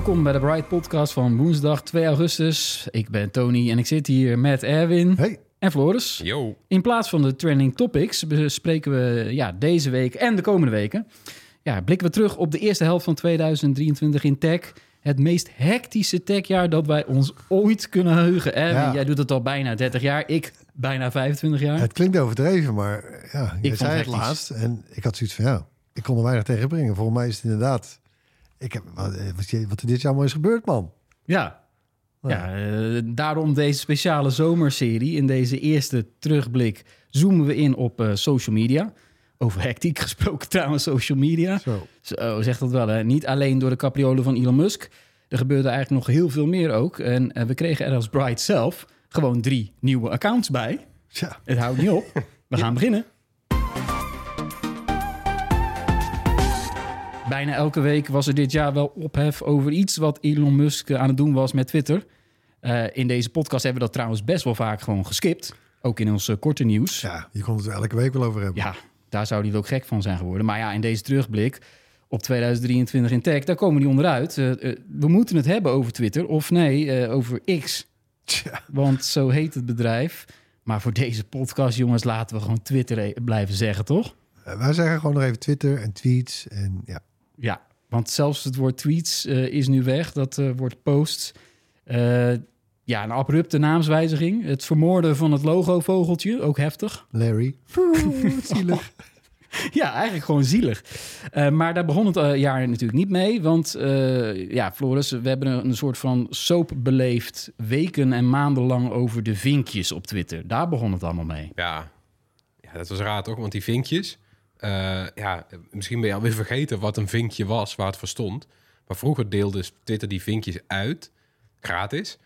Welkom bij de Bright Podcast van woensdag 2 augustus. Ik ben Tony en ik zit hier met Erwin Hey. en Floris. Yo. In plaats van de trending topics bespreken we ja, deze week en de komende weken. Ja, blikken we terug op de eerste helft van 2023 in tech. Het meest hectische techjaar dat wij ons ooit kunnen heugen. Erwin, Ja. jij doet het al bijna 30 jaar. Ik bijna 25 jaar. Het klinkt overdreven, maar ja, Ik zei het het laatst. En ik had zoiets van, ja, ik kon er weinig tegen brengen. Volgens mij is het inderdaad... Ik heb, wat, eh, wat, er dit jaar allemaal is gebeurd, man. Ja. Ja, eh, daarom deze speciale zomerserie. In deze eerste terugblik zoomen we in op eh, social media. Over hectiek gesproken trouwens, social media. Zo. Zo, zegt dat wel, hè? Niet alleen door de capriolen van Elon Musk. Er gebeurde eigenlijk nog heel veel meer ook. En we kregen er als Bright zelf gewoon drie nieuwe accounts bij. Tja, Het houdt niet op. We gaan beginnen. Bijna elke week was er dit jaar wel ophef over iets wat Elon Musk eh, aan het doen was met Twitter. Eh, in deze podcast hebben we dat trouwens best wel vaak gewoon geskipt. Ook in ons eh, korte nieuws. ja, je kon het er elke week wel over hebben. Ja, daar zou hij ook gek van zijn geworden. Maar ja, in deze terugblik op 2023 in tech, daar komen die onderuit. Eh, eh, we moeten het hebben over Twitter of nee, over X. Tja, Want zo heet het bedrijf. Maar voor deze podcast, jongens, laten we gewoon Twitter e- blijven zeggen, toch? wij zeggen gewoon nog even Twitter en tweets. En ja, Ja, want zelfs het woord tweets eh, is nu weg. Dat eh, wordt posts. Eh, ja, een abrupte naamswijziging. Het vermoorden van het logo-vogeltje, ook heftig. Larry. Zielig. Ja, eigenlijk gewoon zielig. Eh, maar daar begon het jaar natuurlijk niet mee. Want eh, ja, Floris, we hebben een, een soort van soap beleefd... weken en maanden lang over de vinkjes op Twitter. Daar begon het allemaal mee. Ja. ja, dat was raar toch? Want die vinkjes... eh, ja, misschien ben je alweer vergeten wat een vinkje was, waar het voor stond. Maar vroeger deelde Twitter die vinkjes uit, gratis,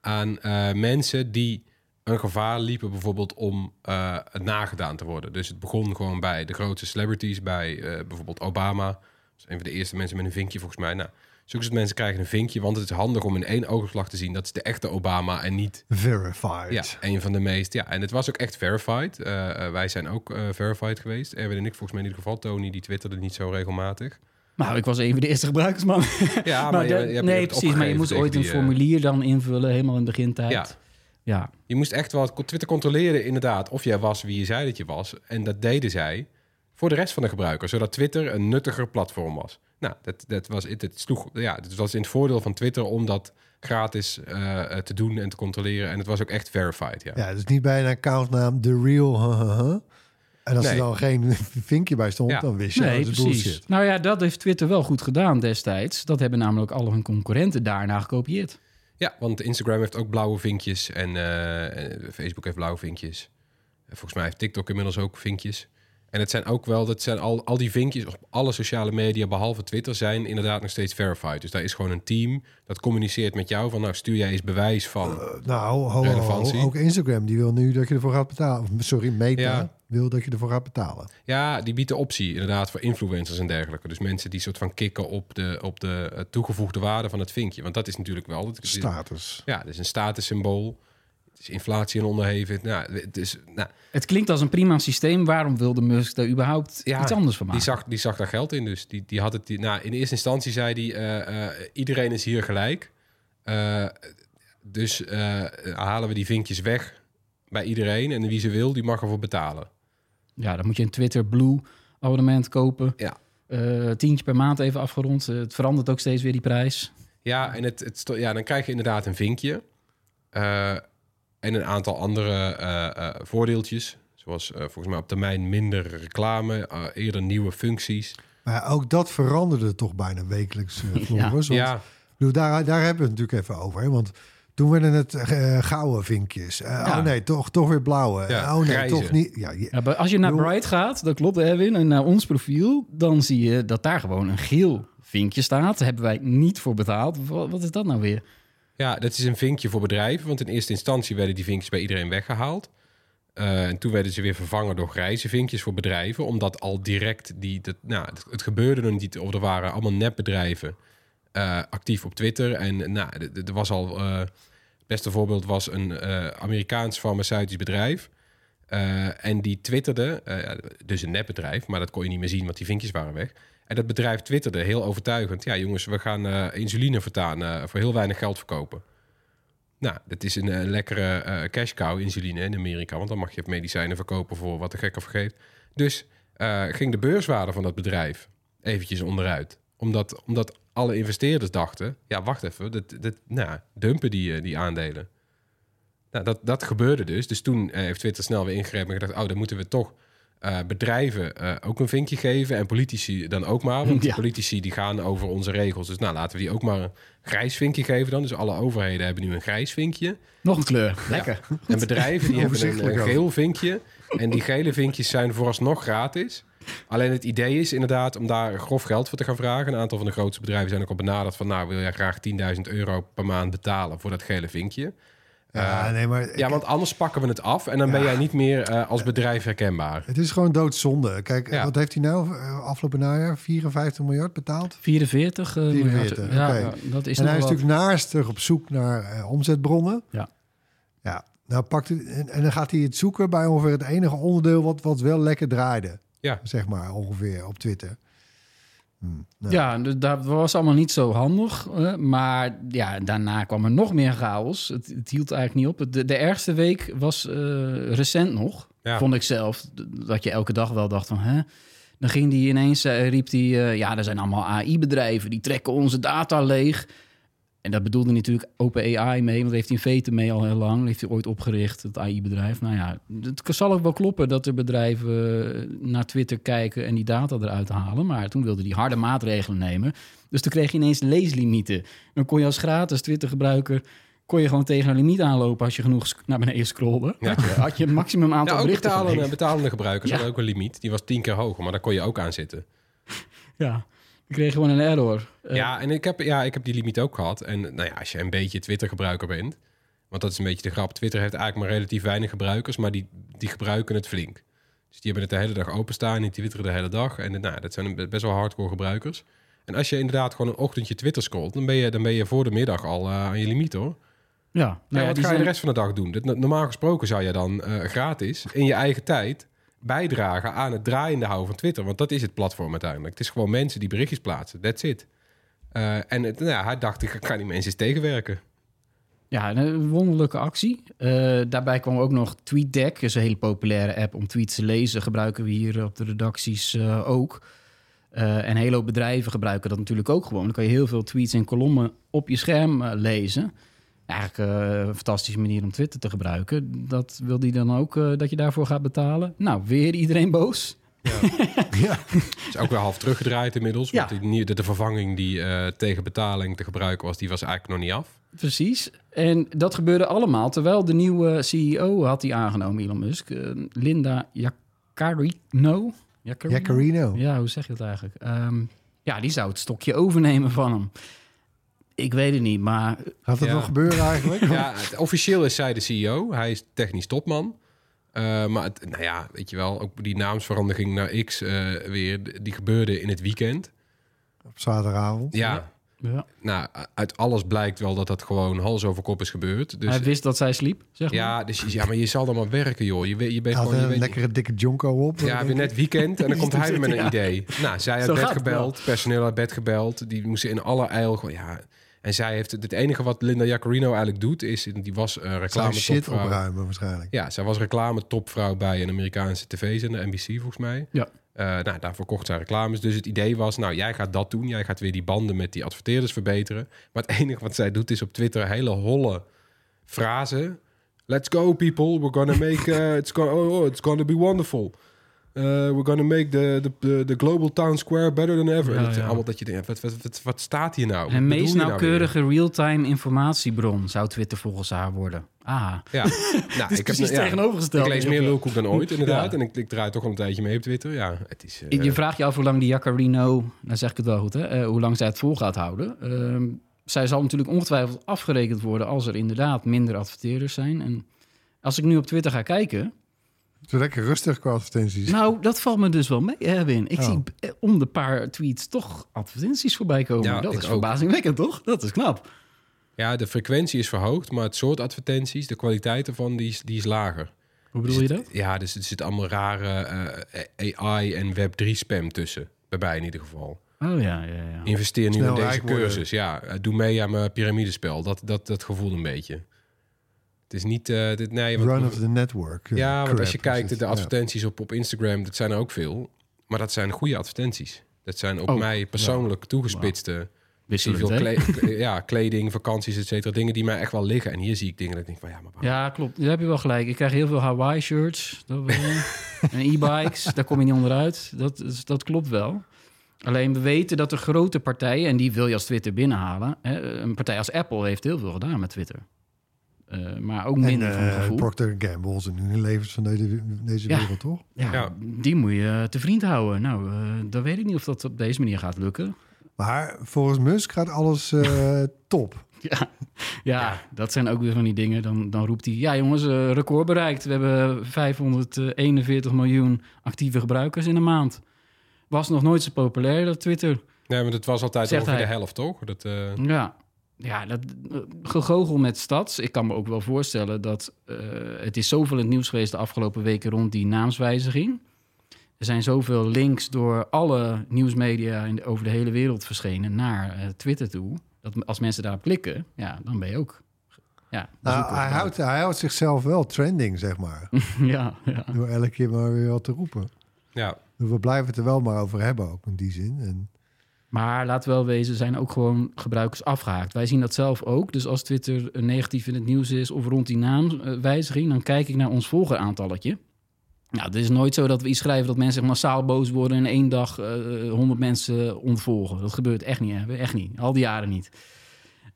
aan eh, mensen die een gevaar liepen bijvoorbeeld om eh, het nagedaan te worden. Dus het begon gewoon bij de grootste celebrities, bij bijvoorbeeld Obama. Dat is een van de eerste mensen met een vinkje volgens mij. Nou, zulke mensen krijgen een vinkje, want het is handig om in één oogopslag te zien dat is de echte Obama en niet Verified. ja, een van de meest. Ja, en het was ook echt verified. Eh, eh, wij zijn ook eh, verified geweest. Erwin en ik, volgens mij in ieder geval. Tony, die twitterde niet zo regelmatig. Nou, ik was een van de eerste gebruikers, man. Ja, maar je- de- je hebt- je nee, hebt precies. Maar je moest ooit een die, formulier dan invullen, helemaal in de begintijd. Ja. ja. Je moest echt wel Twitter controleren, inderdaad, of jij was wie je zei dat je was. En dat deden zij voor de rest van de gebruikers, zodat Twitter een nuttiger platform was. Nou, dat, dat was het, het sloeg, ja, het was in het voordeel van Twitter om dat gratis eh, eh, te doen en te controleren. En het was ook echt verified, ja. Ja, dus niet bij een accountnaam The Real. huh, huh, huh. En als er dan geen vinkje bij stond, Ja. dan wist je Nee, dat is precies. bullshit. Nou ja, dat heeft Twitter wel goed gedaan destijds. Dat hebben namelijk alle hun concurrenten daarna gekopieerd. Ja, want Instagram heeft ook blauwe vinkjes en eh, Facebook heeft blauwe vinkjes. En volgens mij heeft TikTok inmiddels ook vinkjes. En het zijn ook wel, dat zijn al, al die vinkjes op alle sociale media, behalve Twitter, zijn inderdaad nog steeds verified. Dus daar is gewoon een team dat communiceert met jou van, nou stuur jij eens bewijs van. Uh, nou, ho, ho, ho, Relevantie. ook Instagram, die wil nu dat je ervoor gaat betalen. Of, Sorry, Meta Ja. wil dat je ervoor gaat betalen. Ja, die biedt de optie inderdaad voor influencers en dergelijke. Dus mensen die soort van kicken op de, op de eh, toegevoegde waarde van het vinkje. Want dat is natuurlijk wel... Het, Status. Ja, het is een statussymbool. Is inflatie en onderhevig. Nou, het is, nou, Het klinkt als een prima systeem. Waarom wilde Musk daar überhaupt Ja, iets anders van maken? Die zag, die zag daar geld in. Dus die, die had het. Die, nou, in eerste instantie zei hij: eh, eh, iedereen is hier gelijk. Eh, dus halen we die vinkjes weg bij iedereen. En wie ze wil, die mag ervoor betalen. Ja, dan moet je een Twitter Blue abonnement kopen. Ja. Tientje per maand even afgerond. Het verandert ook steeds weer die prijs. Ja, en het, het, ja, dan krijg je inderdaad een vinkje. En een aantal andere eh, eh, voordeeltjes. Zoals eh, volgens mij op termijn minder reclame, eh, eerder nieuwe functies. Maar ook dat veranderde toch bijna wekelijks, eh Floris. Ja, ik bedoel, daar, daar hebben we het natuurlijk even over. Hè? Want toen werden het gouden vinkjes. Eh, Ja. Oh nee, toch, toch weer blauwe. Ja, oh nee, grijze. toch niet. Ja, je- Ja, als je naar Bright gaat, dat klopt Erwin, en naar ons profiel, dan zie je dat daar gewoon een geel vinkje staat. Daar hebben wij niet voor betaald. Wat, wat is dat nou weer? Ja, dat is een vinkje voor bedrijven. Want in eerste instantie werden die vinkjes bij iedereen weggehaald. Eh, en toen werden ze weer vervangen door grijze vinkjes voor bedrijven. Omdat al direct die... Dat, nou, het, gebeurde nog niet. Of er waren allemaal nepbedrijven eh, actief op Twitter. En nou, er was al... eh, het beste voorbeeld was een Amerikaans farmaceutisch bedrijf. En die twitterde, dus een nepbedrijf, maar dat kon je niet meer zien, want die vinkjes waren weg. En dat bedrijf twitterde heel overtuigend: ja, jongens, we gaan eh, insuline vertaan eh, voor heel weinig geld verkopen. Nou, dat is een, eh, lekkere eh, cash cow, insuline in Amerika, want dan mag je medicijnen verkopen voor wat de gek vergeeft. Dus ging de beurswaarde van dat bedrijf eventjes onderuit. Omdat, omdat alle investeerders dachten: ja, wacht even, nou, dumpen die, die aandelen. Nou, dat, dat gebeurde dus. Dus toen heeft Twitter snel weer ingegrepen en gedacht... oh, dan moeten we toch eh, bedrijven eh, ook een vinkje geven... en politici dan ook maar. Want Ja. politici die gaan over onze regels. Dus nou, laten we die ook maar een grijs vinkje geven dan. Dus alle overheden hebben nu een grijs vinkje. Nog een kleur. Lekker. En bedrijven die hebben een, een ook. geel vinkje. En die gele vinkjes zijn vooralsnog gratis. Alleen het idee is inderdaad om daar grof geld voor te gaan vragen. Een aantal van de grootste bedrijven zijn ook al benaderd van... nou, wil jij graag 10.000 euro per maand betalen voor dat gele vinkje? Ja, nee, maar Ja, want anders pakken we het af en dan ben jij niet meer eh, als bedrijf herkenbaar. het is gewoon doodzonde. Kijk, Ja. wat heeft hij nou eh, afgelopen najaar? 54 miljard betaald? 44, eh, 44, miljard. Ja, dat is en nog hij is wat. natuurlijk naastig op zoek naar eh, omzetbronnen. Ja. Ja, nou pakt het, en, en dan gaat hij het zoeken bij ongeveer het enige onderdeel wat, wat wel lekker draaide. Ja. Zeg maar, ongeveer op Twitter. Hm, nou. Ja, dus dat was allemaal niet zo handig. maar ja, daarna kwam er nog meer chaos. Het, het hield eigenlijk niet op. De, de ergste week was eh, recent nog, Ja. vond ik zelf. Dat je elke dag wel dacht van... Hè? Dan ging die ineens, eh, riep hij... eh, ja, er zijn allemaal AI-bedrijven, die trekken onze data leeg. En dat bedoelde natuurlijk OpenAI mee, want heeft hij een vete mee al heel lang. Heeft hij ooit opgericht, het AI-bedrijf. Nou ja, het zal ook wel kloppen dat er bedrijven eh, naar Twitter kijken en die data eruit halen. Maar toen wilde hij harde maatregelen nemen. Dus toen kreeg je ineens leeslimieten. Dan kon je als gratis Twitter-gebruiker kon je gewoon tegen een limiet aanlopen als je genoeg naar beneden scrollde. Ja. Had, je, had je een maximum aantal Ja, ook berichten betalende, gebruikers Ja. hadden ook een limiet. Die was tien keer hoger, maar daar kon je ook aan zitten. Ja, dan kreeg je gewoon een error. Eh, ja, en ik heb, ja, ik heb die limiet ook gehad. En nou ja, als je een beetje Twitter-gebruiker bent... want dat is een beetje de grap. Twitter heeft eigenlijk maar relatief weinig gebruikers... maar die, die gebruiken het flink. Dus die hebben het de hele dag openstaan... en die twitteren de hele dag. En nou, dat zijn best wel hardcore gebruikers. En als je inderdaad gewoon een ochtendje Twitter scrolt... dan ben je, dan ben je voor de middag al eh, aan je limiet, hoor. ja, Nou, ja, wat ga je de rest van de dag doen? Normaal gesproken zou je dan eh, gratis in je eigen tijd bijdragen aan het draaiende houden van Twitter. Want dat is het platform uiteindelijk. Het is gewoon mensen die berichtjes plaatsen. That's it. Eh, en het, nou, ja, hij dacht, ik ga die mensen eens tegenwerken. Ja, een wonderlijke actie. Eh, daarbij kwam ook nog TweetDeck. Is een hele populaire app om tweets te lezen. Gebruiken we hier op de redacties eh, ook. Eh, en hele bedrijven gebruiken dat natuurlijk ook gewoon. Dan kan je heel veel tweets en kolommen op je scherm eh, lezen. Eigenlijk eh, een fantastische manier om Twitter te gebruiken. Dat wil die dan ook eh, dat je daarvoor gaat betalen. Nou, weer iedereen boos. Ja. is ook weer half teruggedraaid inmiddels. Ja. Want die, de, de vervanging die eh, tegen betaling te gebruiken was, die was eigenlijk nog niet af. Precies. En dat gebeurde allemaal terwijl de nieuwe CEO had die aangenomen, Elon Musk. eh, Linda Yaccarino. Yaccarino? Jaccarino. Ja, hoe zeg je het eigenlijk? Ehm, ja, die zou het stokje overnemen van hem. Ik weet het niet, maar Gaat dat Ja. wel gebeuren eigenlijk? Ja, het- officieel is zij de CEO. Hij is technisch topman. Eh, maar het, nou ja, weet je wel, ook die naamsverandering naar X eh, weer, die gebeurde in het weekend. Op zaterdagavond. Ja, ja. nou, uit alles blijkt wel dat dat gewoon hals over kop is gebeurd. Dus hij wist dat zij sliep, zeg maar. ja, dus, ja, maar je zal dan maar werken, joh. Je, je bent had gewoon... Je een weet, lekkere dikke jonko op. ja, weer net weekend en dan komt hij weer met een Ja. idee. Nou, zij uit Zo bed gebeld, personeel uit bed gebeld. Die moesten in alle eil gewoon, ja... En zij heeft het enige wat Linda Jaccarino eigenlijk doet, is die was uh, reclame shit topvrouw. opruimen waarschijnlijk. Ja, zij was reclame topvrouw bij een Amerikaanse tv-zender, NBC volgens mij. Ja. Uh, nou, daarvoor kocht zij reclames. Dus het idee was, nou, jij gaat dat doen. Jij gaat weer die banden met die adverteerders verbeteren. Maar het enige wat zij doet is op Twitter hele holle frasen. Let's go, people. We're gonna make... Uh, it's, gonna, oh, oh, it's gonna be wonderful. Uh, we're gonna make the, the, the global town square better than ever. Ja, dat, ja. Allemaal dat je denkt, wat, wat, wat, wat staat hier nou? Wat meest nou nauwkeurige real-time informatiebron zou Twitter volgens haar worden. Ah? Ja, nou, is precies tegenovergesteld. Ik lees meer lulkoek dan ooit, inderdaad. En ik, ik draai toch al een tijdje mee op Twitter. Ja, het is... uh, je vraagt je af hoe lang die Jaccarino, nou zeg ik het wel goed, hè, uh, hoe lang zij het vol gaat houden. Uh, zij zal natuurlijk ongetwijfeld afgerekend worden als er inderdaad minder adverteerders zijn. En als ik nu op Twitter ga kijken, Zo lekker rustig qua advertenties. Nou, dat valt me dus wel mee, Erwin. Ik Oh. zie eh, om de paar tweets toch advertenties voorbij komen. Ja, dat is ook. verbazingwekkend, toch? Dat is knap. Ja, de frequentie is verhoogd, maar het soort advertenties, de kwaliteit ervan, die is, die is lager. Hoe bedoel je Dus dat? het- Ja, dus er zit allemaal rare eh, AI en Web3 spam tussen. Bij mij in ieder geval. Oh ja, ja, ja. Investeer nu Snel in deze worden. cursus. Ja, eh, doe mee aan mijn piramidespel. Dat, dat, dat gevoel een beetje. Het is niet... eh dit, nee, want- Run of the network. ja, want als je kijkt, de Ja. advertenties op, op Instagram, dat zijn er ook veel. Maar dat zijn goede advertenties. Dat zijn op Oh, mij persoonlijk toegespitste... Ik zie veel kle- ja, kleding, vakanties, et cetera. Dingen die mij echt wel liggen. En hier zie ik dingen dat ik denk van ja, maar waarom? Ja, klopt. Daar heb je wel gelijk. Ik krijg heel veel Hawaii-shirts en e-bikes. Daar kom je niet onderuit. Dat, dat klopt wel. Alleen we weten dat er grote partijen, en die wil je als Twitter binnenhalen. Hè, een partij als Apple heeft heel veel gedaan met Twitter. Eh, maar ook En minder van eh, gevoel. Procter Gamble zijn nu levens van deze, deze Ja. wereld, toch? Ja, Ja. die moet je te vriend houden. Nou, eh, dan weet ik niet of dat op deze manier gaat lukken. Maar volgens Musk gaat alles eh, top. Ja, ja, dat zijn ook weer van die dingen. Dan, dan roept hij, ja jongens, eh, record bereikt. We hebben 541 miljoen actieve gebruikers in een maand. Was nog nooit zo populair, dat Twitter. Nee, maar dat was altijd Zegt ongeveer hij. de helft, toch? Dat, eh, Ja, ja dat eh, gegogel met stads. Ik kan me ook wel voorstellen dat eh, het is zoveel in het nieuws geweest de afgelopen weken rond die naamswijziging. Er zijn zoveel links door alle nieuwsmedia in de- over de hele wereld verschenen naar eh, Twitter toe. Dat als mensen daarop klikken, ja, dan ben je ook. Ja, Nou, hij, houdt, hij houdt zichzelf wel trending, zeg maar. ja, ja. Door elke keer maar weer wat te roepen. ja. Dus we blijven het er wel maar over hebben, ook in die zin. En, Maar laat wel wezen, zijn ook gewoon gebruikers afgehaakt. Wij zien dat zelf ook. Dus als Twitter eh, negatief in het nieuws is of rond die naamwijziging, dan kijk ik naar ons volgeraantalletje. Nou, het is nooit zo dat we iets schrijven dat mensen massaal boos worden en in één dag eh 100 mensen ontvolgen. Dat gebeurt echt niet, hè? echt niet. Al die jaren niet.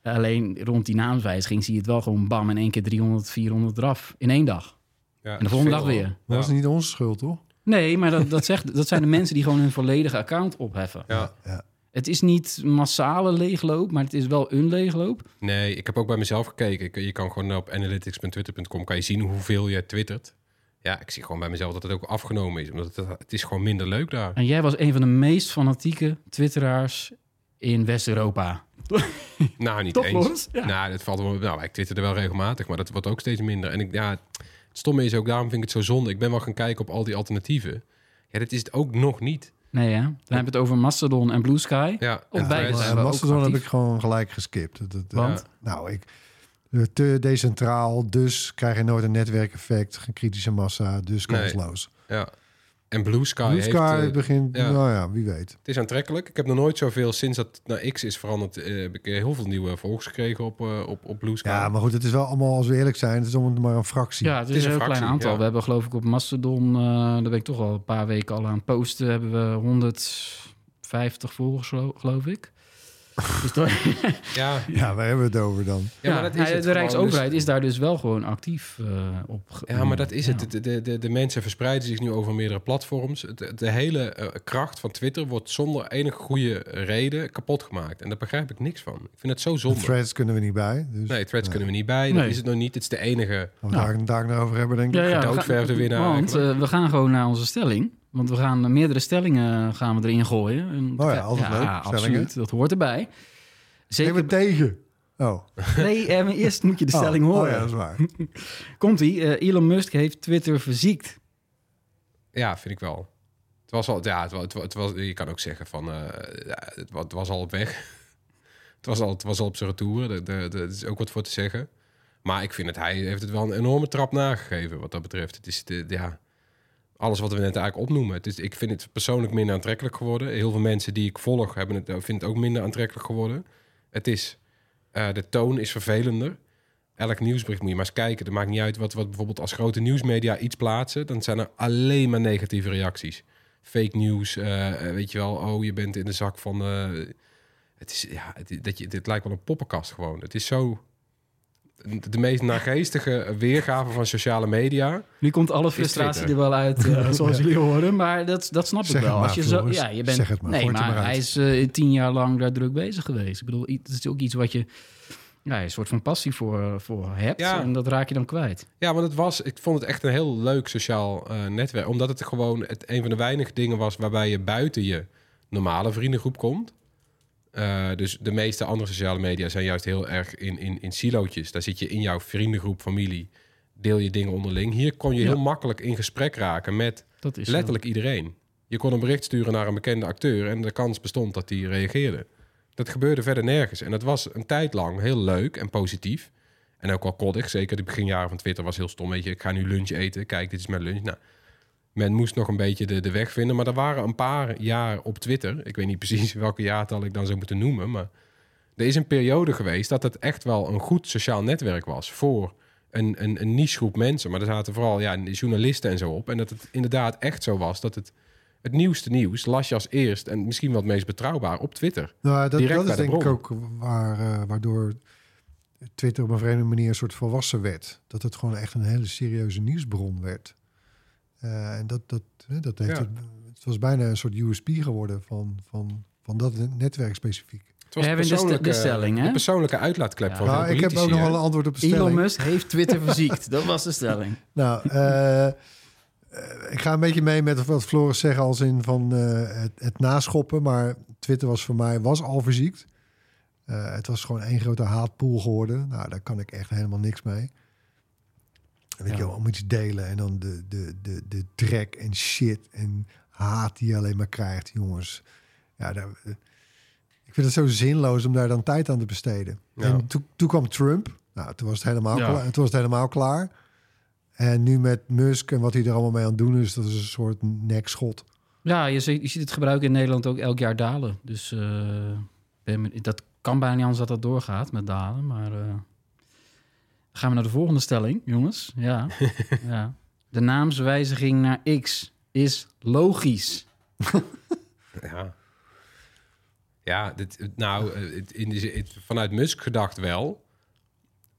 Alleen rond die naamswijziging zie je het wel gewoon bam in één keer 300, 400 eraf in één dag. ja En de volgende dag weer. dat was Ja. niet onze schuld, toch? Nee, maar dat, dat, zegt, dat zijn de mensen die gewoon hun volledige account opheffen. Ja. Ja. Het is niet massale leegloop, maar het is wel een leegloop. Nee, ik heb ook bij mezelf gekeken. Je kan gewoon op analytics.twitter.com kan je zien hoeveel je twittert. Ja, ik zie gewoon bij mezelf dat het ook afgenomen is. Omdat het, het is gewoon minder leuk daar. En jij was een van de meest fanatieke twitteraars in West-Europa. Nou, niet Toch, eens. Ja. Nou, dat valt wel. Nou, ik twitterde wel regelmatig, maar dat wordt ook steeds minder. En ik, ja, het stomme is ook, daarom vind ik het zo zonde. Ik ben wel gaan kijken op al die alternatieven. Ja, dat is het ook nog niet. Nee, hè? Dan hebben we het over Mastodon en Blue Sky. Ja, Op ook Mastodon heb ik gewoon gelijk geskipt. Dat, dat- Want? Nou, ik, te decentraal, dus krijg je nooit een netwerkeffect, geen kritische massa, dus Nee. kansloos. Ja. En Blue Sky, Blue Sky heeft... eh, begint, ja. nou ja, wie weet. Het is aantrekkelijk. Ik heb nog nooit zoveel, sinds dat naar X is veranderd, eh, heb ik eh, heel veel nieuwe volgers gekregen op, eh, op, op Blue Sky. Ja, maar goed, het is wel allemaal, als we eerlijk zijn, het is allemaal maar een fractie. Ja, het is, een heel klein aantal. ja. We hebben geloof ik op Mastodon, eh daar ben ik toch al een paar weken al aan het posten, hebben we 150 volgers, gelo- geloof ik. Dus ja, Ja, waar hebben we het over dan? ja, maar dat is nou, het de gewoon. Rijksoverheid Dus- is daar dus wel gewoon actief eh, op. Ja, maar dat is Ja. het. De, de, de, de mensen verspreiden zich nu over meerdere platforms. De, hele eh, kracht van Twitter wordt zonder enige goede reden kapot gemaakt. En daar begrijp ik niks van. Ik vind het zo De zonde. threads kunnen we niet bij. Dus Nee, threads kunnen we niet bij. Dat Nee. is het nog niet. Het is de enige. We daar, daar over hebben, denk ik. Ja, gaan- winnaar Want eh, we gaan gewoon naar onze stelling. Want we gaan meerdere stellingen gaan we erin gooien. En, Oh ja, altijd leuk, stellingen. absoluut. Dat hoort erbij. Ik Zeker. ben tegen. Oh. Nee, eh, maar eerst moet je de stelling oh, horen. Oh ja, dat is waar. Komt-ie. eh, Elon Musk heeft Twitter verziekt. Ja, vind ik wel. Het was al. Ja, het was, het was, het was- je kan ook zeggen van. eh, ja, het, wa- het was al op weg. Het was al, het was al op zijn retour. Er is ook wat voor te zeggen. Maar ik vind het, hij heeft het wel een enorme trap nagegeven wat dat betreft. Het is de, ja, alles wat we net eigenlijk opnoemen. Ik vind het persoonlijk minder aantrekkelijk geworden. Heel veel mensen die ik volg hebben het, vinden het ook minder aantrekkelijk geworden. Het is, eh, de toon is vervelender. Elk nieuwsbericht moet je maar eens kijken. Het maakt niet uit wat, wat bijvoorbeeld als grote nieuwsmedia iets plaatsen. Dan zijn er alleen maar negatieve reacties. Fake nieuws, eh, weet je wel. Oh, je bent in de zak van... eh, het is, ja, dat je, dit lijkt wel een poppenkast gewoon. Het is zo... De meest nageestige weergave van sociale media. Nu komt alle frustratie er wel uit, eh, zoals jullie horen. Maar dat, dat snap ik Zeg wel. maar, Als je zo, ja, je bent, Zeg het maar, nee, maar hij is eh, tien jaar lang daar druk bezig geweest. Ik bedoel, het is ook iets wat je ja, een soort van passie voor, voor hebt. Ja. En dat raak je dan kwijt. Ja, want het was, ik vond het echt een heel leuk sociaal eh, netwerk. Omdat het gewoon het, een van de weinige dingen was waarbij je buiten je normale vriendengroep komt. Eh, dus de meeste andere sociale media zijn juist heel erg in, in, in silootjes. Daar zit je in jouw vriendengroep, familie, deel je dingen onderling. Hier kon je Ja. heel makkelijk in gesprek raken met zo. letterlijk iedereen. Je kon een bericht sturen naar een bekende acteur en de kans bestond dat die reageerde. Dat gebeurde verder nergens. En dat was een tijd lang heel leuk en positief. En ook wel koddig. Zeker de beginjaren van Twitter was heel stom. Weet je, ik ga nu lunch eten. Kijk, dit is mijn lunch. Nou, men moest nog een beetje de, de weg vinden. Maar er waren een paar jaar op Twitter. Ik weet niet precies welke jaartal ik dan zou moeten noemen. Maar er is een periode geweest dat het echt wel een goed sociaal netwerk was. Voor een, een, een niche groep mensen. Maar er zaten vooral ja, journalisten en zo op. En dat het inderdaad echt zo was dat het... Het nieuwste nieuws las je als eerst en misschien wel het meest betrouwbaar op Twitter. Nou, dat, Direct dat is de denk ik ook waar, eh, waardoor Twitter op een vreemde manier een soort volwassen werd. Dat het gewoon echt een hele serieuze nieuwsbron werd. Eh, en dat, dat, hè, dat heeft Ja. het, het was bijna een soort USP geworden van, van, van dat netwerk specifiek. Het was We hebben de st- persoonlijke- de stelling, hè? de persoonlijke uitlaatklep Ja. van Nou, ik heb ook nog wel een antwoord op de Elon stelling. Musk heeft Twitter verziekt. Dat was de stelling. Nou, eh, eh, ik ga een beetje mee met wat Floris zegt als in van eh, het, het naschoppen. Maar Twitter was voor mij was al verziekt. Eh, het was gewoon één grote haatpool geworden. Nou, daar kan ik echt helemaal niks mee. En weet Ja. je wel, om iets delen en dan de, de, de, de trek en shit en haat die je alleen maar krijgt, jongens. Ja, daar, eh, ik vind het zo zinloos om daar dan tijd aan te besteden. Ja. En toen, toen kwam Trump. Nou, toen was het helemaal, Ja. klaar, toen was het helemaal klaar. En nu met Musk en wat hij er allemaal mee aan het doen is, dat is een soort nekschot. Ja, je ziet, je ziet het gebruik in Nederland ook elk jaar dalen. Dus eh, ben dat kan bijna niet anders dat dat doorgaat met dalen. Maar gaan we naar de volgende stelling, jongens. Ja, ja. De naamswijziging naar X is logisch. Ja. Ja, dit, nou, eh, in vanuit Musk gedacht wel.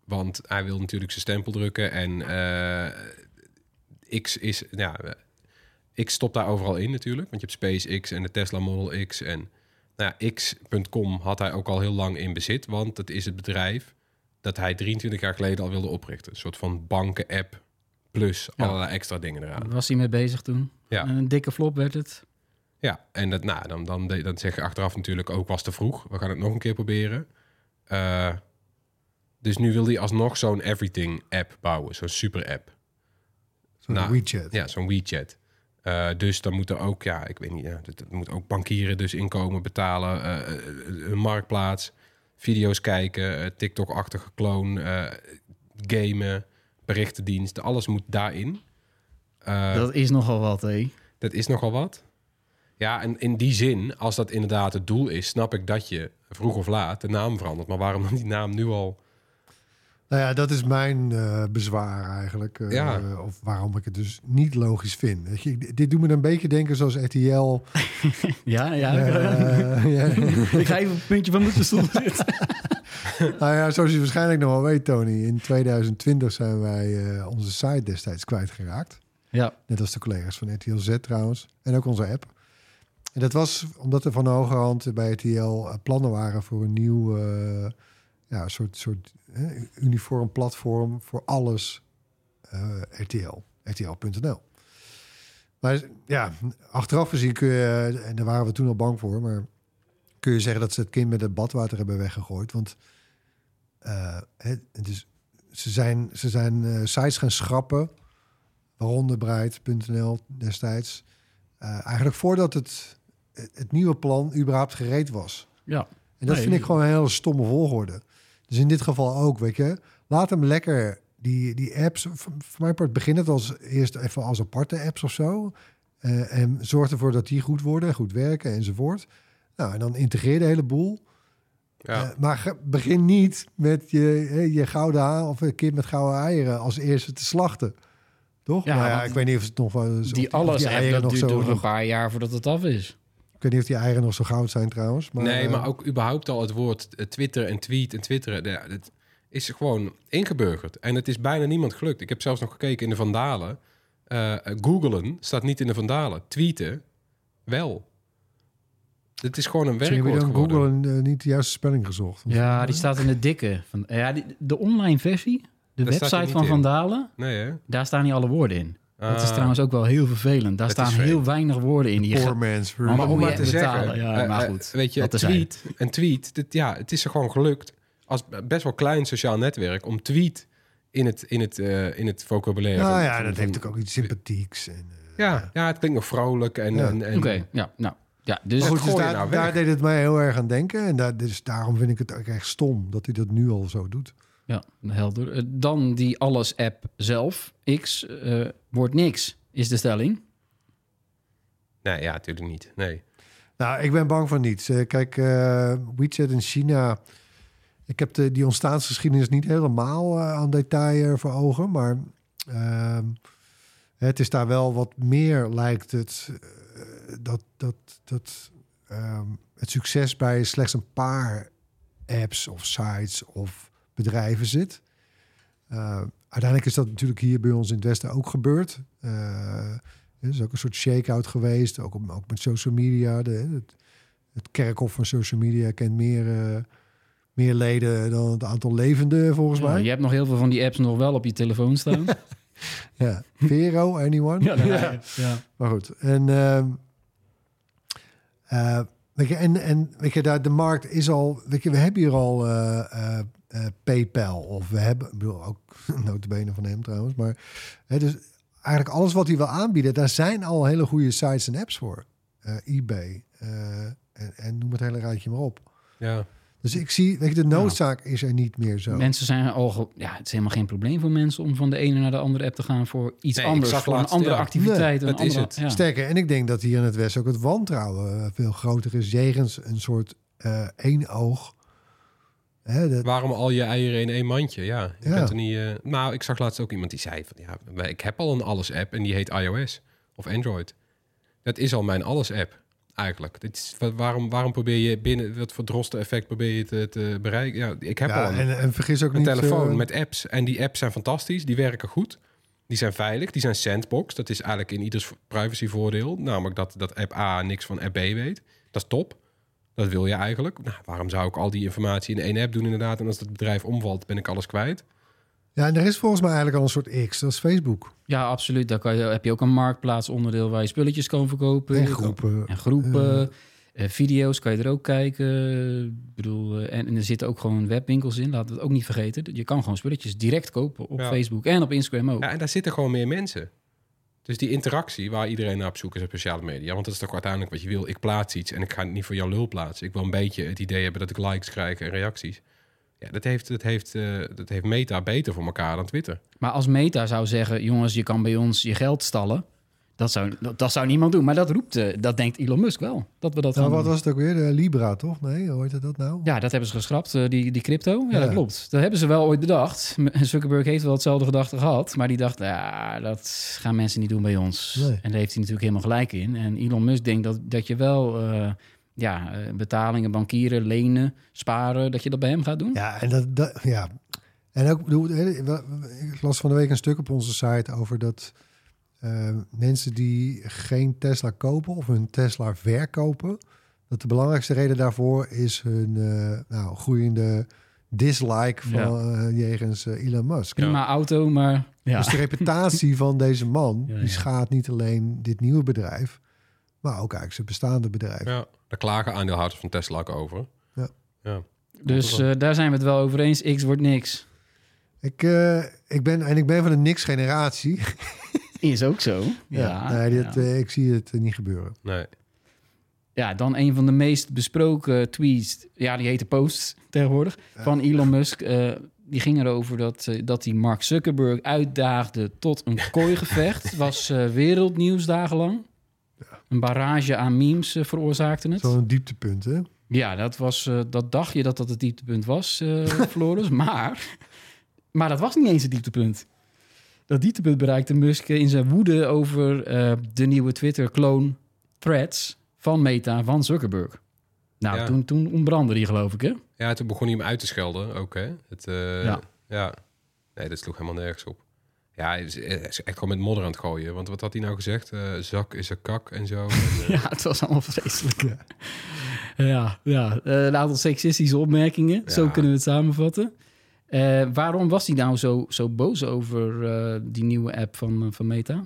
Want hij wil natuurlijk zijn stempel drukken. En eh, X is, ja, eh, X stopt daar overal in natuurlijk. Want je hebt SpaceX en de Tesla Model X. En nou ja, X.com had hij ook al heel lang in bezit. Want dat is het bedrijf dat hij 23 jaar geleden al wilde oprichten. Een soort van banken-app plus Ja. allerlei extra dingen eraan. Daar was hij mee bezig toen. Ja. En een dikke flop werd het. Ja, en dat, nou, dan, dan, dan zeg je achteraf natuurlijk ook was te vroeg. We gaan het nog een keer proberen. Eh, dus nu wil hij alsnog zo'n everything app bouwen, zo'n super app. Zo'n Nou, WeChat. Ja, zo'n WeChat. Eh, dus dan moet er ook, ja, ik weet niet, ja, er er moet ook bankieren dus inkomen, betalen, eh, een marktplaats, video's kijken, eh, TikTok-achtige kloon, eh, gamen, berichtendiensten, alles moet daarin. Eh, dat is nogal wat, hé. dat is nogal wat. Ja, en in die zin, als dat inderdaad het doel is, snap ik dat je vroeg of laat de naam verandert. Maar waarom dan die naam nu al? Nou ja, dat is mijn eh, bezwaar eigenlijk. eh, Ja. Of waarom ik het dus niet logisch vind. Weet je, dit doet me een beetje denken zoals RTL. Ja, ja. eh, ja. ik ga even het puntje van de stoel zitten. Nou ja, zoals je waarschijnlijk nog wel weet, Tony. In 2020 zijn wij eh, onze site destijds kwijtgeraakt. Ja, Net als de collega's van RTL Z trouwens. En ook onze app. En dat was omdat er van de hoge hand bij RTL plannen waren voor een nieuw ja, soort, soort eh, uniform platform voor alles eh, RTL. RTL.nl. Maar ja, achteraf gezien kun je, en daar waren we toen al bang voor, maar kun je zeggen dat ze het kind met het badwater hebben weggegooid. Want eh, het, het is, ze zijn, ze zijn eh, sites gaan schrappen, waaronder Breit.nl destijds. Eigenlijk voordat het, het, het nieuwe plan überhaupt gereed was. ja. En dat Nee. vind ik gewoon een hele stomme volgorde. Dus in dit geval ook, weet je. Laat hem lekker die, die apps... Voor mijn part begint het als, eerst even als aparte apps of zo. Eh, en zorg ervoor dat die goed worden, goed werken enzovoort. Nou, en dan integreer de hele boel. Ja. Eh, maar ge- begin niet met je, je gouden haan of een kind met gouden eieren als eerste te slachten. Toch? Ja, ik weet niet of het nog wel. Die alles app, eieren dat nog duurt zo. nog een paar jaar voordat het af is. Ik weet niet of die eieren nog zo goud zijn trouwens. Maar, nee, eh, maar ook überhaupt al het woord eh, Twitter en tweet en twitteren. ja, Het is gewoon ingeburgerd. En het is bijna niemand gelukt. Ik heb zelfs nog gekeken in de Vandalen. Eh googelen staat niet in de Vandalen. Tweeten wel. Het is gewoon een Misschien heb je werkwoord dan geworden. Google niet de juiste spelling gezocht. Ja, die staat in de dikke. Van, ja, die, de online versie, de Daar website van in. Vandalen, Nee, hè? daar staan niet alle woorden in. Dat is Ah. trouwens ook wel heel vervelend. Daar staan heel weinig woorden in. Die Poor man's Maar om maar te betalen. zeggen, Ja, eh, maar eh, goed, weet je, een tweet, een tweet, dit, ja, het is er gewoon gelukt als best wel klein sociaal netwerk om tweet in het, in het, eh, in het vocabulaire. Nou van- ja, van- dat van- heeft ook iets sympathieks. En, eh, Ja, ja, het klinkt nog vrolijk en, Ja. en, en Oké, ja, nou. Ja, dus goed, dus daar, nou daar deed het mij heel erg aan denken. En daar, dus daarom vind ik het ook echt stom dat hij dat nu al zo doet. Ja, helder. Eh, Dan die alles-app zelf. X eh, wordt niks, is de stelling. Nee, ja, natuurlijk niet. Nee. Nou, ik ben bang voor niets. Eh, kijk, eh, WeChat in China. Ik heb de, die ontstaansgeschiedenis niet helemaal eh, aan detail voor ogen. Maar ehm, het is daar wel wat meer, lijkt het, dat, dat, dat ehm, het succes bij slechts een paar apps of sites of bedrijven zit. Eh, uiteindelijk is dat natuurlijk hier bij ons in het Westen ook gebeurd. Er is ook een soort shake-out geweest, ook, op, ook met social media. De, het, het kerkhof van social media kent meer, eh, meer leden dan het aantal levenden, volgens Ja, mij. je hebt nog heel veel van die apps nog wel op je telefoon staan. Ja. Vero, anyone? ja, ja. ja. Maar goed. En, ehm, eh, weet je, en, en weet je, daar, de markt is al... Weet je, we hebben hier al eh, PayPal. Of we hebben... Ik bedoel, ook notabene van hem trouwens. Maar hè, dus eigenlijk alles wat hij wil aanbieden... daar zijn al hele goede sites en apps voor. Eh, eBay. eh, en, en noem het hele rijtje maar op. Ja. Dus ik zie... Weet je, de noodzaak is er niet meer zo. Mensen zijn al... Ja, het is helemaal geen probleem voor mensen om van de ene naar de andere app te gaan voor iets Nee, anders. Voor een andere ja. activiteit. Nee, een dat is andere- het. Ja. Sterker, en ik denk dat hier in het Westen ook het wantrouwen veel groter is. Jegens een soort eh één oog. Hè, dat, Waarom al je eieren in één mandje? Ja, je Ja. bent er niet... eh, Nou, ik zag laatst ook iemand die zei van... Ja, ik heb al een alles-app en die heet iOS of Android. Dat is al mijn alles-app, eigenlijk. Dit is, waarom, waarom probeer je binnen... Wat voor droste effect probeer je te, te bereiken? Ja, ik heb ja, al een, en, en vergis ook een niet... telefoon eh, met apps. En die apps zijn fantastisch. Die werken goed. Die zijn veilig. Die zijn sandbox. Dat is eigenlijk in ieders privacyvoordeel. Namelijk dat, dat app A niks van app B weet. Dat is top. Dat wil je eigenlijk. Nou, waarom zou ik al die informatie in één app doen inderdaad? En als het bedrijf omvalt, ben ik alles kwijt. Ja, en er is volgens mij eigenlijk al een soort X. Dat is Facebook. Ja, absoluut. Daar kan je, heb je ook een marktplaatsonderdeel waar je spulletjes kan verkopen. En groepen. En groepen. Eh, video's kan je er ook kijken. Ik bedoel, eh, en, en er zitten ook gewoon webwinkels in. Laten we het ook niet vergeten. Je kan gewoon spulletjes direct kopen op Ja. Facebook en op Instagram ook. Ja, en daar zitten gewoon meer mensen. Dus die interactie waar iedereen naar op zoek is op sociale media. Want dat is toch uiteindelijk wat je wil. Ik plaats iets en ik ga het niet voor jouw lul plaatsen. Ik wil een beetje het idee hebben dat ik likes krijg en reacties. Ja, dat heeft, dat heeft, eh, dat heeft Meta beter voor elkaar dan Twitter. Maar als Meta zou zeggen, jongens, je kan bij ons je geld stallen. Dat zou, dat, dat zou niemand doen. Maar dat roept, eh, dat denkt Elon Musk wel. Dat we dat Nou, wat doen. was het ook weer? De Libra, toch? Nee, hoe heet dat nou? Ja, dat hebben ze geschrapt, eh, die, die crypto. Ja, Ja. dat klopt. Dat hebben ze wel ooit bedacht. Zuckerberg heeft wel hetzelfde gedachte gehad. Maar die dacht, ja, dat gaan mensen niet doen bij ons. Nee. En daar heeft hij natuurlijk helemaal gelijk in. En Elon Musk denkt dat, dat je wel eh, ja, eh, betalingen, bankieren, lenen, sparen... dat je dat bij hem gaat doen. Ja, en dat, dat ja. En ook, ik las van de week een stuk op onze site over dat eh, mensen die geen Tesla kopen of hun Tesla verkopen, dat de belangrijkste reden daarvoor is hun eh, nou, groeiende dislike van, Ja. eh, jegens eh, Elon Musk. Prima auto, maar... Ja. Dus de reputatie van deze man, Ja, die ja. schaadt niet alleen dit nieuwe bedrijf, maar ook eigenlijk zijn bestaande bedrijf. Ja, daar klagen aandeelhouders van Tesla ook over. Ja. ja. Dus eh, daar zijn we het wel over eens. X wordt niks. Ik, eh, ik ben, en ik ben van de niks-generatie. Is ook zo. Ja, Ja, nee, dit, ja. eh, ik zie het eh, niet gebeuren. Nee. ja, dan een van de meest besproken tweets, ja, die heette posts tegenwoordig, van Elon Musk. eh, die ging erover dat, dat hij Mark Zuckerberg uitdaagde tot een kooigevecht. was eh, wereldnieuws dagenlang. Een barrage aan memes veroorzaakte het. Zo'n dieptepunt, hè? Ja, dat, was, eh, dat dacht je dat dat het dieptepunt was, eh Floris. maar, maar dat was niet eens het dieptepunt. Dat dieptepunt bereikte Musk in zijn woede over eh, de nieuwe Twitter-kloon Threads van Meta van Zuckerberg. Nou, Ja. toen, toen ontbrandde die, geloof ik, hè? Ja, toen begon hij hem uit te schelden ook, hè? Het, eh, Ja. ja. Nee, dat sloeg helemaal nergens op. Ja, hij is, hij is echt gewoon met modder aan het gooien. Want wat had hij nou gezegd? Eh, zak is een kak en zo. Eh, Ja, het was allemaal vreselijk. Ja, ja. Eh, een aantal seksistische opmerkingen. Zo kunnen we het samenvatten. Eh, waarom was hij nou zo, zo boos over eh, die nieuwe app van, eh, van Meta?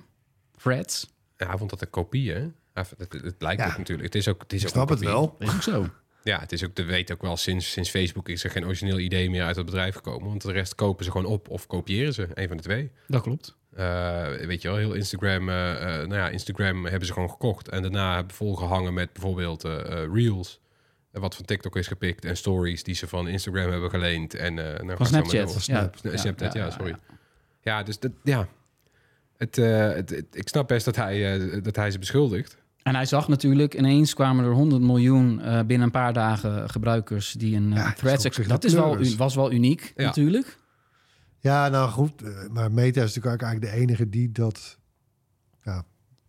Threads? ja, hij vond dat een kopie, hè? Het, het lijkt Ja. ook natuurlijk. Het is ook, het is Ik ook snap een het wel. Is ook zo. Ja, het is ook, de weet ook wel, sinds, sinds Facebook is er geen origineel idee meer uit het bedrijf gekomen. Want de rest kopen ze gewoon op of kopiëren ze. Een van de twee. Dat klopt. Eh, weet je wel, heel Instagram, eh, eh, nou ja, Instagram hebben ze gewoon gekocht. En daarna hebben volgehangen met bijvoorbeeld Reels. Wat van TikTok is gepikt. En stories die ze van Instagram hebben geleend. En, eh nou, Van Snapchat. door. Snap. Sna- Snapchat, ja, sorry. ja. Ja, dus dat, ja. Het, eh, het, het- ik snap best dat hij, eh, dat hij ze beschuldigt. En hij zag natuurlijk, ineens kwamen er 100 miljoen eh, binnen een paar dagen gebruikers die een Ja, Threads... schrok zich Dat is wel, was wel uniek, Ja. natuurlijk. Ja, nou goed. Maar Meta is natuurlijk eigenlijk de enige die dat... Ja,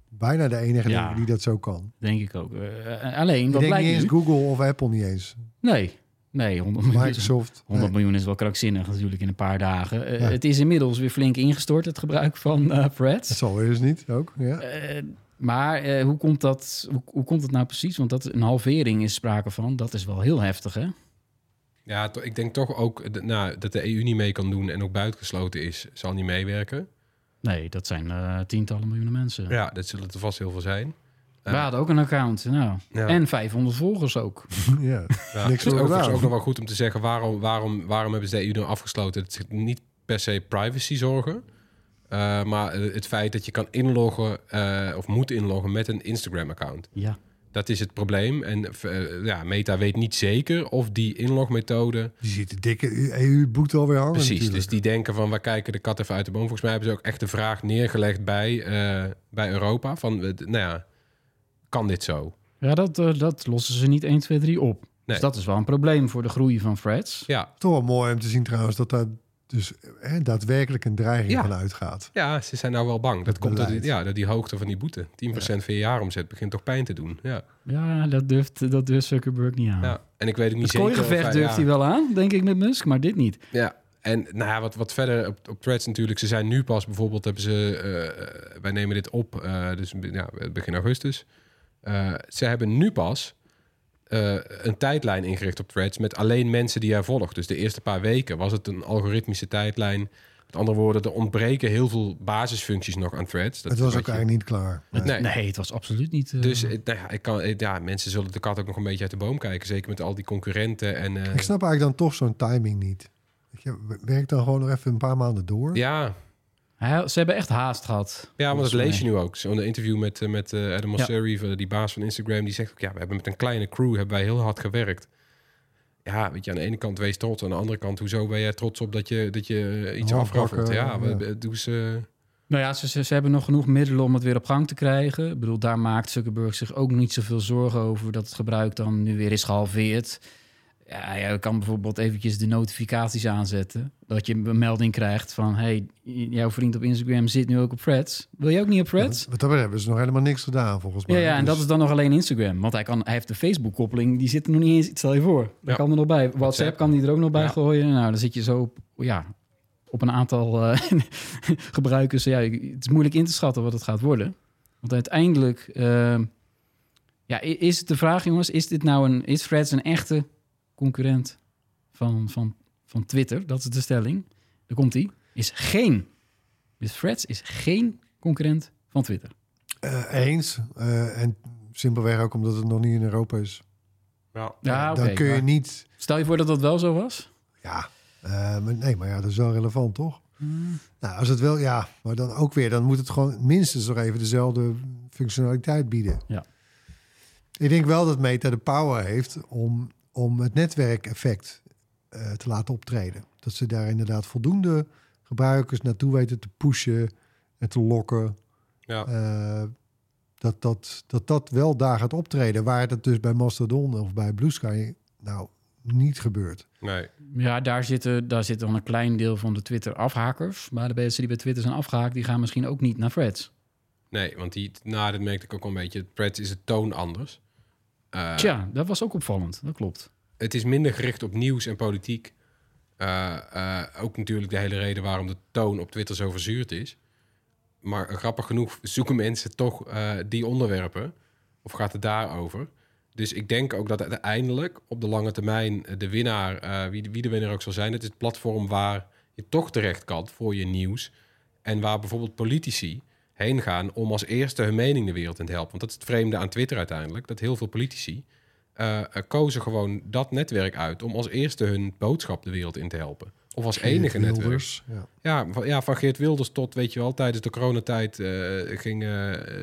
bijna de enige Ja. die dat zo kan. Denk ik ook. Eh, alleen, Ik wat denk blijkt niet eens nu? Google of Apple niet eens. Nee, nee, 100 miljoen. Microsoft. 100 nee. miljoen is wel krankzinnig natuurlijk in een paar dagen. Eh, Ja. Het is inmiddels weer flink ingestort, het gebruik van eh Dat Threads. zal weer eens niet, ook. Ja. Eh, maar eh, hoe, komt dat, hoe, hoe komt het nou precies? Want dat een halvering is sprake van. Dat is wel heel heftig, hè? Ja, ik denk toch ook nou, dat de EU niet mee kan doen en ook buitengesloten is, zal niet meewerken. Nee, dat zijn eh, tientallen miljoenen mensen. Ja, dat zullen er vast heel veel zijn. We hadden ook een account. Nou. Ja. En 500 volgers ook. ja. Ja, Niks het is voor ook nog wel goed om te zeggen waarom, waarom, waarom hebben ze de EU nou afgesloten. Het is niet per se privacy zorgen, eh, maar eh, het feit dat je kan inloggen eh, of moet inloggen met een Instagram-account. Ja. Dat is het probleem. En eh, ja, Meta weet niet zeker of die inlogmethode. Die ziet de dikke EU-boete alweer hangen Precies, natuurlijk. dus die denken van we kijken de kat even uit de boom. Volgens mij hebben ze ook echt de vraag neergelegd bij, eh, bij Europa: van nou ja, kan dit zo? Ja, dat, eh, dat lossen ze niet 1, 2, 3 op. Nee. Dus dat is wel een probleem voor de groei van Threads. Ja, Toch wel mooi om te zien trouwens dat daar dus hè, daadwerkelijk een dreiging Ja. van uitgaat. ja, ze zijn nou wel bang. Dat, Dat komt door die, ja, door die hoogte van die boete. 10% van je jaaromzet begint toch pijn te doen. Ja. Ja, dat durft, dat durft Zuckerberg niet aan. Ja, en ik weet ook niet Het zeker. durft ja, hij wel aan, denk ik, met Musk, maar dit niet. Ja, en nou ja, wat, wat verder op, op threads natuurlijk. Ze zijn nu pas bijvoorbeeld, hebben ze, eh, wij nemen dit op, eh, dus ja, begin augustus. Eh, ze hebben nu pas eh, een tijdlijn ingericht op threads met alleen mensen die jij volgt. Dus de eerste paar weken was het een algoritmische tijdlijn. Met andere woorden, er ontbreken heel veel basisfuncties nog aan threads. Dat het was ook je- eigenlijk niet klaar. Nee. Nee. Nee, het was absoluut niet... eh, Dus eh, nou ja, ik kan, ja, mensen zullen de kat ook nog een beetje uit de boom kijken. Zeker met al die concurrenten. En, eh, Ik snap eigenlijk dan toch zo'n timing niet. Je, werk dan gewoon nog even een paar maanden door. ja, hij- ze hebben echt haast gehad. Ja, want dat lees je nu ook. Zo'n interview met, eh, met eh, Adam Mosseri, van die baas van Instagram, die zegt ook, ja, we hebben met een kleine crew hebben wij heel hard gewerkt. Ja, weet je, aan de ene kant wees trots, aan de andere kant, hoezo ben jij trots op dat je, dat je eh, iets afraffelt? Ja, ja. we- doe ze. Nou ja, ze, ze, ze hebben nog genoeg middelen om het weer op gang te krijgen. Ik bedoel, daar maakt Zuckerberg zich ook niet zoveel zorgen over... dat het gebruik dan nu weer is gehalveerd. Ja, je kan bijvoorbeeld eventjes de notificaties aanzetten. Dat je een melding krijgt van... hey, jouw vriend op Instagram zit nu ook op Threads. Wil je ook niet op Threads? Wat dat hebben ze nog helemaal niks gedaan, volgens Ja, mij. ja, en Dus- dat is dan nog alleen Instagram. Want hij, kan, hij heeft de Facebook-koppeling, die zit er nog niet eens. Stel je voor, daar Ja. kan er nog bij. WhatsApp, WhatsApp. kan die er ook nog bij Ja. gooien. Nou, dan zit je zo op, ja, op een aantal eh, gebruikers. Ja, het is moeilijk in te schatten wat het gaat worden. Want uiteindelijk, eh, ja, is het de vraag, jongens, is dit nou een, is Threads een echte concurrent van, van, van Twitter? Dat is de stelling. Daar komt hij. Is geen. Dus Threads is geen concurrent van Twitter. Eh, eens. Eh, en simpelweg ook omdat het nog niet in Europa is. Ja. Dan kun je maar niet... Stel je voor dat dat wel zo was? Ja, eh, maar nee, maar ja, dat is wel relevant, toch? Hmm. Nou, als het wel, ja, maar dan ook weer, dan moet het gewoon minstens nog even dezelfde functionaliteit bieden. Ja. Ik denk wel dat Meta de power heeft om, om het netwerkeffect eh, te laten optreden. Dat ze daar inderdaad voldoende gebruikers naartoe weten te pushen en te lokken. Ja. Eh, dat, dat, dat dat wel daar gaat optreden. Waar het dus bij Mastodon of bij Blue Sky nou niet gebeurt. Nee. Ja, daar zitten, daar zit dan een klein deel van de Twitter-afhakers. Maar de mensen die bij Twitter zijn afgehaakt, die gaan misschien ook niet naar Threads. Nee, want die, nou, dat merkte ik ook wel een beetje. Threads is het toon anders. Eh, Tja, dat was ook opvallend. Dat klopt. het is minder gericht op nieuws en politiek. Eh, eh, ook natuurlijk de hele reden waarom de toon op Twitter zo verzuurd is. Maar grappig genoeg zoeken mensen toch die onderwerpen. Of gaat het daarover? Dus ik denk ook dat uiteindelijk op de lange termijn de winnaar, wie, wie de winnaar ook zal zijn, het is het platform waar je toch terecht kan voor je nieuws. En waar bijvoorbeeld politici heen gaan om als eerste hun mening de wereld in te helpen. Want dat is het vreemde aan Twitter uiteindelijk. Dat heel veel politici eh, kozen gewoon dat netwerk uit om als eerste hun boodschap de wereld in te helpen. Of als enige netwerk. Ja. Ja van, ja, van Geert Wilders tot, weet je wel, tijdens de coronatijd eh, ging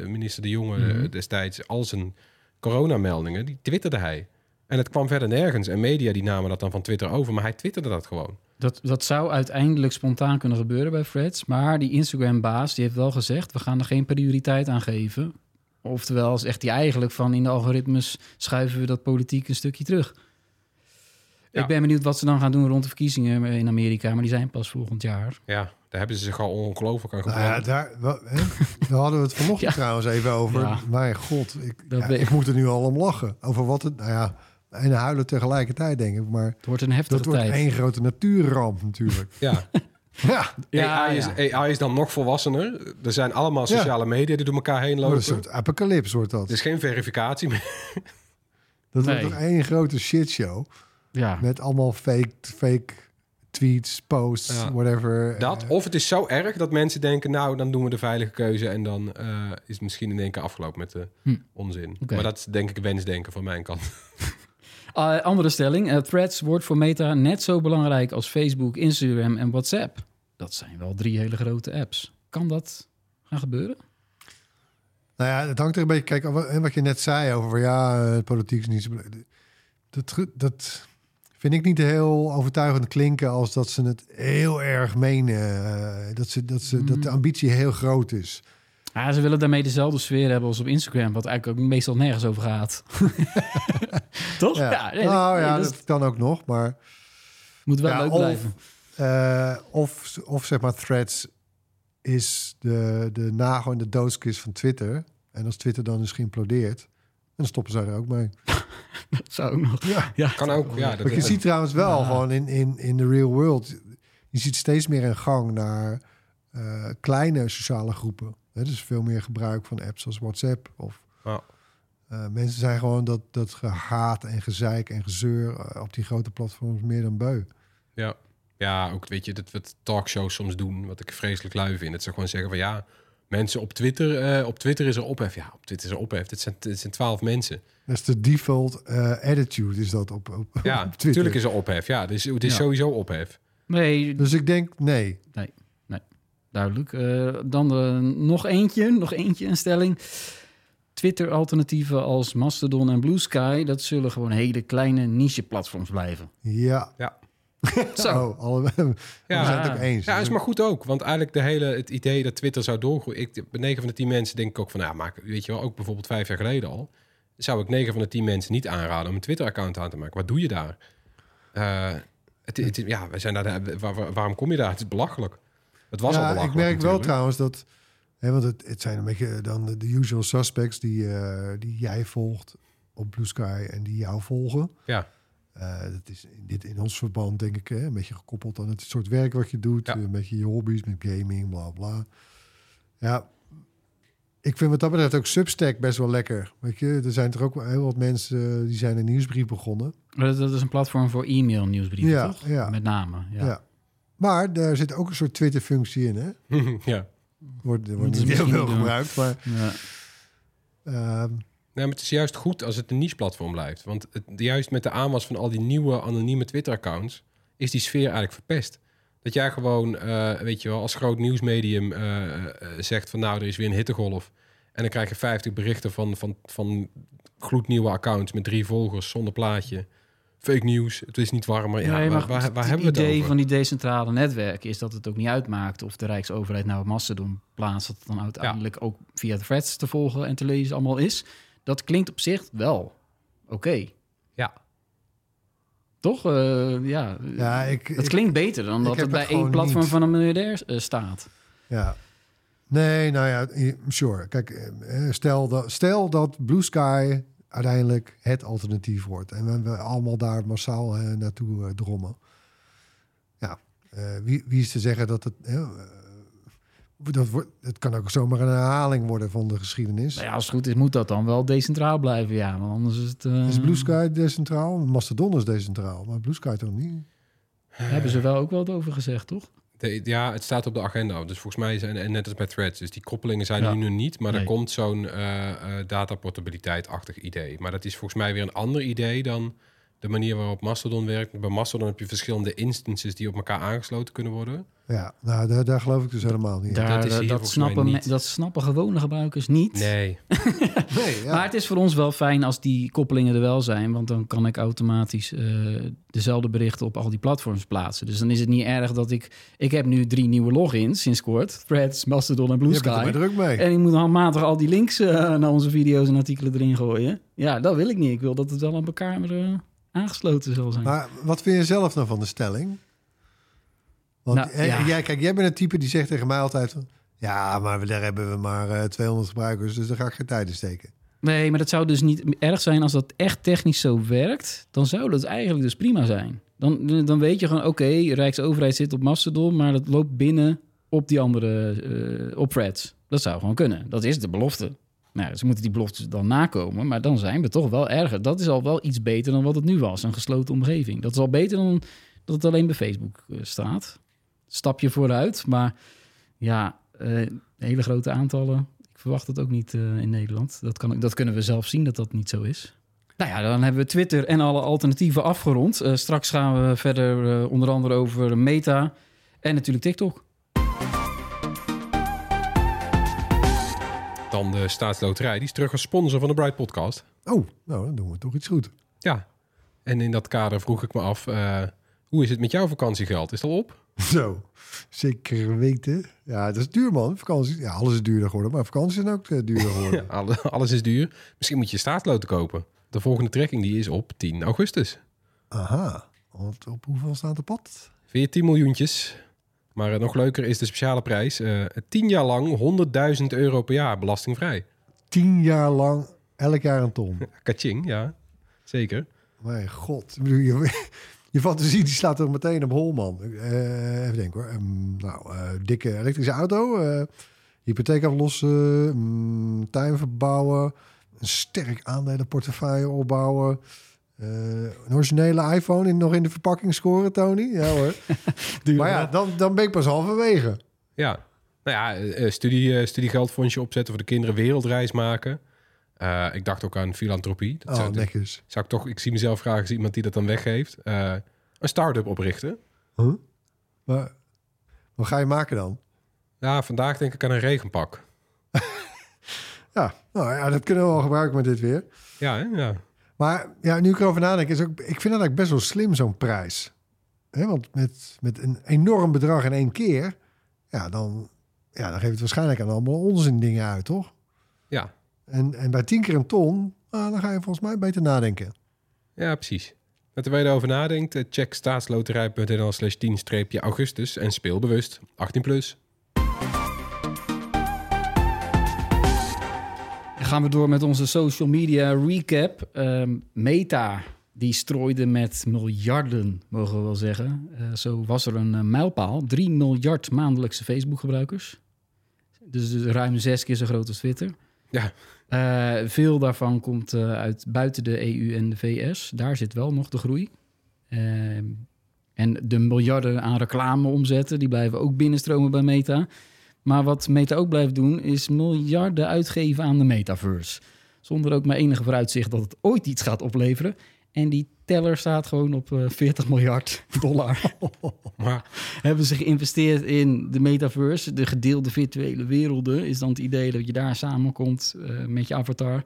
minister De Jonge eh, destijds al zijn coronameldingen, die twitterde hij. En het kwam verder nergens. En media die namen dat dan van Twitter over, maar hij twitterde dat gewoon. Dat, dat zou uiteindelijk spontaan kunnen gebeuren bij Threads. Maar die Instagram-baas die heeft wel gezegd... we gaan er geen prioriteit aan geven. Oftewel zegt hij eigenlijk van... in de algoritmes schuiven we dat politiek een stukje terug. Ja. Ik ben benieuwd wat ze dan gaan doen rond de verkiezingen in Amerika. Maar die zijn pas volgend jaar. Ja, daar hebben ze zich al ongelooflijk aan Nou ja, gebrand. daar, wel, hè? daar hadden we het vanochtend Ja. trouwens even over. Ja. Mijn god, ik, ja, ik moet er nu al om lachen. Over wat het, nou ja, en huilen tegelijkertijd denk ik. Maar Het wordt een heftige dat wordt één grote natuurramp natuurlijk. Ja. ja, Ja, AI, ja. Is, AI is dan nog volwassener. Er zijn allemaal Ja. sociale media die door elkaar heen een lopen. soort apocalyps wordt dat. Het is geen verificatie meer. dat Nee. wordt toch één grote shitshow. Ja. Met allemaal fake, fake tweets, posts, Ja. whatever. Dat. Eh, Of het is zo erg dat mensen denken, nou, dan doen we de veilige keuze. En dan eh, is het misschien in één keer afgelopen met de Hm. onzin. Oké. Maar dat is denk ik wensdenken van mijn kant. Uh, andere stelling. eh, Threads wordt voor Meta net zo belangrijk als Facebook, Instagram en WhatsApp. Dat zijn wel drie hele grote apps. Kan dat gaan gebeuren? Nou ja, het hangt er een beetje... Kijk, wat, en wat je net zei over... Ja, eh, politiek is niet zo... bela- Dat, dat vind ik niet heel overtuigend klinken... als dat ze het heel erg menen. eh, dat, ze, dat, ze, dat de ambitie heel groot is. Ja, ze willen daarmee dezelfde sfeer hebben als op Instagram, wat eigenlijk ook meestal nergens over gaat. Toch? Ja, nee, nou nee, ja, dat dat kan ook nog, maar... moet wel ja, leuk of- blijven. eh, of, of zeg maar Threads is de, de nagel in de doodskist van Twitter. En als Twitter dan is geïmplodeerd... dan stoppen zij er ook mee. Dat zou ook nog. Ja. Ja, Kan ook, ja. Dat, Maar je ziet trouwens wel Ja. gewoon in, in, in de real world... je ziet steeds meer een gang naar eh, kleine sociale groepen. Hè, dus veel meer gebruik van apps als WhatsApp. Of, Ja. eh, mensen zijn gewoon dat, dat gehaat en gezeik en gezeur... eh, op die grote platforms meer dan beu. Ja. ja, ook weet je, dat wat talkshows soms doen, wat ik vreselijk lui vind. Dat ze gewoon zeggen van ja, mensen op Twitter, eh, op Twitter is er ophef. Ja, op Twitter is er ophef. Het zijn, het zijn twaalf mensen. Dat is de default eh, attitude, is dat op, op, Ja, op Twitter. natuurlijk is er ophef. Ja, dus het is Ja. sowieso ophef. Nee, Dus ik denk, nee. Duidelijk. Eh, dan de, nog eentje, nog eentje, een stelling. Twitter-alternatieven als Mastodon en Blue Sky... dat zullen gewoon hele kleine niche-platforms blijven. Ja. Ja. Zo. Oh, alle, we Ja. zijn het ook eens. Ja, is maar goed ook. Want eigenlijk de hele, het idee dat Twitter zou doorgroeien... Ik, bij 9 van de 10 mensen denk ik ook van... Ja, maar weet je wel, ook bijvoorbeeld vijf jaar geleden al... zou ik 9 van de 10 mensen niet aanraden om een Twitter-account aan te maken. Wat doe je daar? Eh, het, het, ja, we zijn daar, de- waar- waar- waarom kom je daar? Het is belachelijk. Het was al ja, belachelijk ik merk wel trouwens dat... Hè, want het, het zijn een beetje dan de, de usual suspects die, eh, die jij volgt op Blue Sky en die jou volgen. Ja, Eh, dat is in, dit, in ons verband denk ik hè, een beetje gekoppeld aan het soort werk wat je doet. Ja. eh, met je hobby's, met gaming, bla bla. Ja, ik vind wat dat betreft ook Substack best wel lekker. Weet je, er zijn toch ook wel heel wat mensen eh, die zijn een nieuwsbrief begonnen. Maar Dat, dat is een platform voor e-mail-nieuwsbrieven, Ja, toch? ja. Met name, ja. Ja. Maar daar zit ook een soort Twitter-functie in. Hè? ja. Wordt, er niet heel veel gebruikt, maar... Ja. ehm, Nee, maar het is juist goed als het een niche-platform blijft. Want het, juist met de aanwas van al die nieuwe anonieme Twitter-accounts... is die sfeer eigenlijk verpest. Dat jij gewoon, eh, weet je wel, als groot nieuwsmedium eh, eh, zegt van... nou, er is weer een hittegolf. En dan krijg je 50 berichten van, van, van gloednieuwe accounts met drie volgers zonder plaatje. Fake nieuws, het is niet warm, maar ja, Nee, maar waar, hebben we het idee over? van die decentrale netwerken is dat het ook niet uitmaakt of de Rijksoverheid nou Mastodon plaatst, dat het dan uiteindelijk ook via de threads te volgen en te lezen allemaal is. Dat klinkt op zich wel oké. Ja, Toch? Eh, ja, Ja, ik, dat ik- klinkt beter dan dat het bij het één platform niet. van een miljardair eh, staat. Ja. Nee, nou ja, sure. Kijk, eh, stel dat, stel dat Blue Sky uiteindelijk het alternatief wordt. En we, allemaal daar massaal eh, naartoe eh, drommen. Ja, eh, wie, wie is te zeggen dat het... dat wordt, het kan ook zomaar een herhaling worden van de geschiedenis. Nou ja, als het goed is, moet dat dan wel decentraal blijven. Ja, want anders is het. Is Blue Sky decentraal? Mastodon is decentraal, maar Blue Sky toch niet? Hebben ze wel ook wel wat over gezegd, toch? De- ja, het staat op de agenda. Dus volgens mij zijn en net als bij threads. Dus die koppelingen zijn Ja. nu nog niet. Maar er komt zo'n eh dataportabiliteit-achtig idee. Maar dat is volgens mij weer een ander idee dan de manier waarop Mastodon werkt. Bij Mastodon heb je verschillende instances die op elkaar aangesloten kunnen worden. Ja, nou, daar, daar geloof ik dus helemaal niet. Daar, dat is eh, dat, snappen, niet. dat snappen gewone gebruikers niet. Nee, Nee, ja. Maar het is voor ons wel fijn als die koppelingen er wel zijn, want dan kan ik automatisch eh, dezelfde berichten op al die platforms plaatsen. Dus dan is het niet erg dat ik. Ik heb nu drie nieuwe logins sinds kort: Threads, Mastodon en Blue er Sky. druk mee. En ik moet handmatig al die links eh, naar onze video's en artikelen erin gooien. Ja, dat wil ik niet. Ik wil dat het wel aan elkaar aangesloten zal zijn. Maar wat vind je zelf nou van de stelling? Want Nou, eh, ja. jij, kijk, jij bent een type die zegt tegen mij altijd... van, Ja, maar daar hebben we maar eh, 200 gebruikers, dus daar ga ik geen tijd in steken. Nee, maar dat zou dus niet erg zijn als dat echt technisch zo werkt. Dan zou dat eigenlijk dus prima zijn. Dan, dan weet je gewoon, oké, Rijksoverheid zit op Mastodon, maar dat loopt binnen op die andere, eh, op threads. Dat zou gewoon kunnen. Dat is de belofte. Nou, ze moeten die belofte dan nakomen, maar dan zijn we toch wel erger. Dat is al wel iets beter dan wat het nu was, een gesloten omgeving. Dat is al beter dan dat het alleen bij Facebook eh, staat. Stapje vooruit, maar ja, eh, hele grote aantallen. Ik verwacht het ook niet eh, in Nederland. Dat, kan, dat kunnen we zelf zien dat dat niet zo is. Nou ja, dan hebben we Twitter en alle alternatieven afgerond. Eh, straks gaan we verder onder andere over Meta en natuurlijk TikTok. dan de staatsloterij. Die is terug als sponsor van de Bright Podcast. Oh, nou, dan doen we toch iets goed. Ja, en in dat kader vroeg ik me af... eh, hoe is het met jouw vakantiegeld? Is het al op? Zo, zeker weten. Ja, dat is duur, man. Vakantie, ja, alles is duurder geworden, maar vakanties zijn ook eh, duurder geworden. Alle- alles is duur. Misschien moet je staatsloten kopen. De volgende trekking die is op 10 augustus. Aha, want op hoeveel staat de pad? 14 miljoentjes. Maar eh, nog leuker is de speciale prijs. eh 10 jaar lang 100.000 euro per jaar belastingvrij. Tien jaar lang, elk jaar een ton. Kaching, ja. Zeker. Mijn god. Ik bedoel, je, je fantasie die slaat toch meteen op hol, man. Eh, even denken hoor. Ehm, nou, eh, dikke elektrische auto. eh, hypotheek aflossen. mm, tuin verbouwen. Een sterk aandelenportefeuille opbouwen. een originele iPhone in, nog in de verpakking scoren, Tony. Ja hoor. maar ja, dan, dan ben ik pas halverwege. Ja. Nou ja, studie, studiegeldfondsje opzetten voor de kinderen wereldreis maken. Eh, ik dacht ook aan filantropie. Dat Oh, zou, netjes. zou ik toch, ik zie mezelf graag als iemand die dat dan weggeeft. Eh, een start-up oprichten. Huh? Maar wat ga je maken dan? Ja, vandaag denk ik aan een regenpak. Ja, nou ja, dat kunnen we wel gebruiken met dit weer. Ja, hè? ja. Maar ja, nu ik erover nadenk, is ook, ik vind het eigenlijk best wel slim, zo'n prijs. Hè, want met, met een enorm bedrag in één keer, ja, dan, ja, dan geeft het waarschijnlijk aan allemaal onzin dingen uit, toch? ja. En, en bij tien keer een ton, nou, dan ga je volgens mij beter nadenken. Ja, precies. En terwijl je erover nadenkt, eh, check staatsloterij.nl slash 10-augustus en speel bewust. 18 plus. Dan gaan we door met onze social media recap. Ehm, Meta, die strooide met miljarden, mogen we wel zeggen. Eh, zo was er een eh, mijlpaal. 3 miljard maandelijkse Facebook-gebruikers. Dus, dus ruim zes keer zo groot als Twitter. Ja, Eh, veel daarvan komt eh, uit buiten de EU en de VS. Daar zit wel nog de groei. Ehm, en de miljarden aan reclame omzetten, die blijven ook binnenstromen bij Meta. Maar wat Meta ook blijft doen, is miljarden uitgeven aan de metaverse. Zonder ook maar enige vooruitzicht dat het ooit iets gaat opleveren. En die teller staat gewoon op eh, 40 miljard dollar. Maar Hebben ze geïnvesteerd in de metaverse, de gedeelde virtuele werelden. Is dan het idee dat je daar samenkomt eh, met je avatar.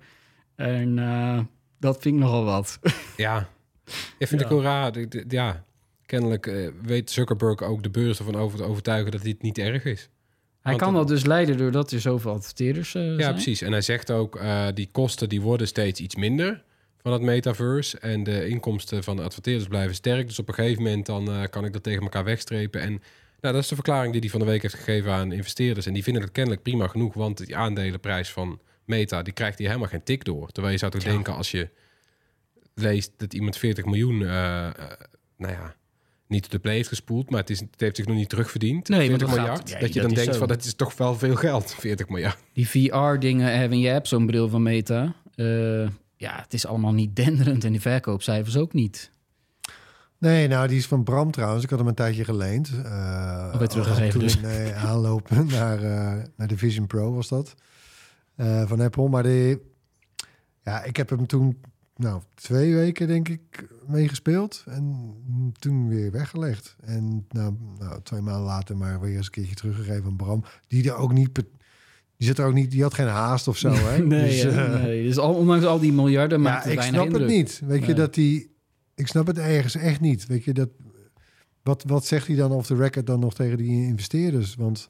En eh, dat vind ik nogal wat. ja, ik vind Ja. ik wel raar. Ja, kennelijk eh, weet Zuckerberg ook de beurs ervan over te overtuigen dat dit niet erg is. Hij Want kan het- dat dus leiden doordat er zoveel adverteerders eh, Ja, zijn. precies. En hij zegt ook, eh, die kosten die worden steeds iets minder van het metaverse. En de inkomsten van de adverteerders blijven sterk. Dus op een gegeven moment dan eh, kan ik dat tegen elkaar wegstrepen. En nou, dat is de verklaring die hij van de week heeft gegeven aan investeerders. En die vinden het kennelijk prima genoeg, want die aandelenprijs van Meta, die krijgt hier helemaal geen tik door. Terwijl je zou toch denken als je leest dat iemand 40 miljoen, eh, nou ja, niet de play heeft gespoeld, maar het, is, het heeft zich nog niet terugverdiend. Nee, 40 want het gaat- miljard. ja, dat je dat dan denkt zo. van, dat is toch wel veel geld, 40 miljard. Die VR-dingen hebben je hebt zo'n bril van Meta. Ja, het is allemaal niet denderend en die verkoopcijfers ook niet. Nee, nou, die is van Bram trouwens. Ik had hem een tijdje geleend. Uh, Alweer teruggegeven dus. in, eh, aanlopen naar, eh, naar de Vision Pro was dat. eh, van Apple. Maar de, ja, ik heb hem toen nou, twee weken denk ik meegespeeld. En toen weer weggelegd. En nou, nou, twee maanden later maar weer eens een keertje teruggegeven aan Bram. Die er ook niet... Die, zit er ook niet, die had geen haast of zo. Hè? nee, Dus, eh, nee, dus al, ondanks al die miljarden maakt ja, het ik weinig snap indruk. het niet. Weet je dat die. Ik snap het ergens echt niet. Weet je dat. Wat, wat zegt hij dan off the record dan nog tegen die investeerders? Want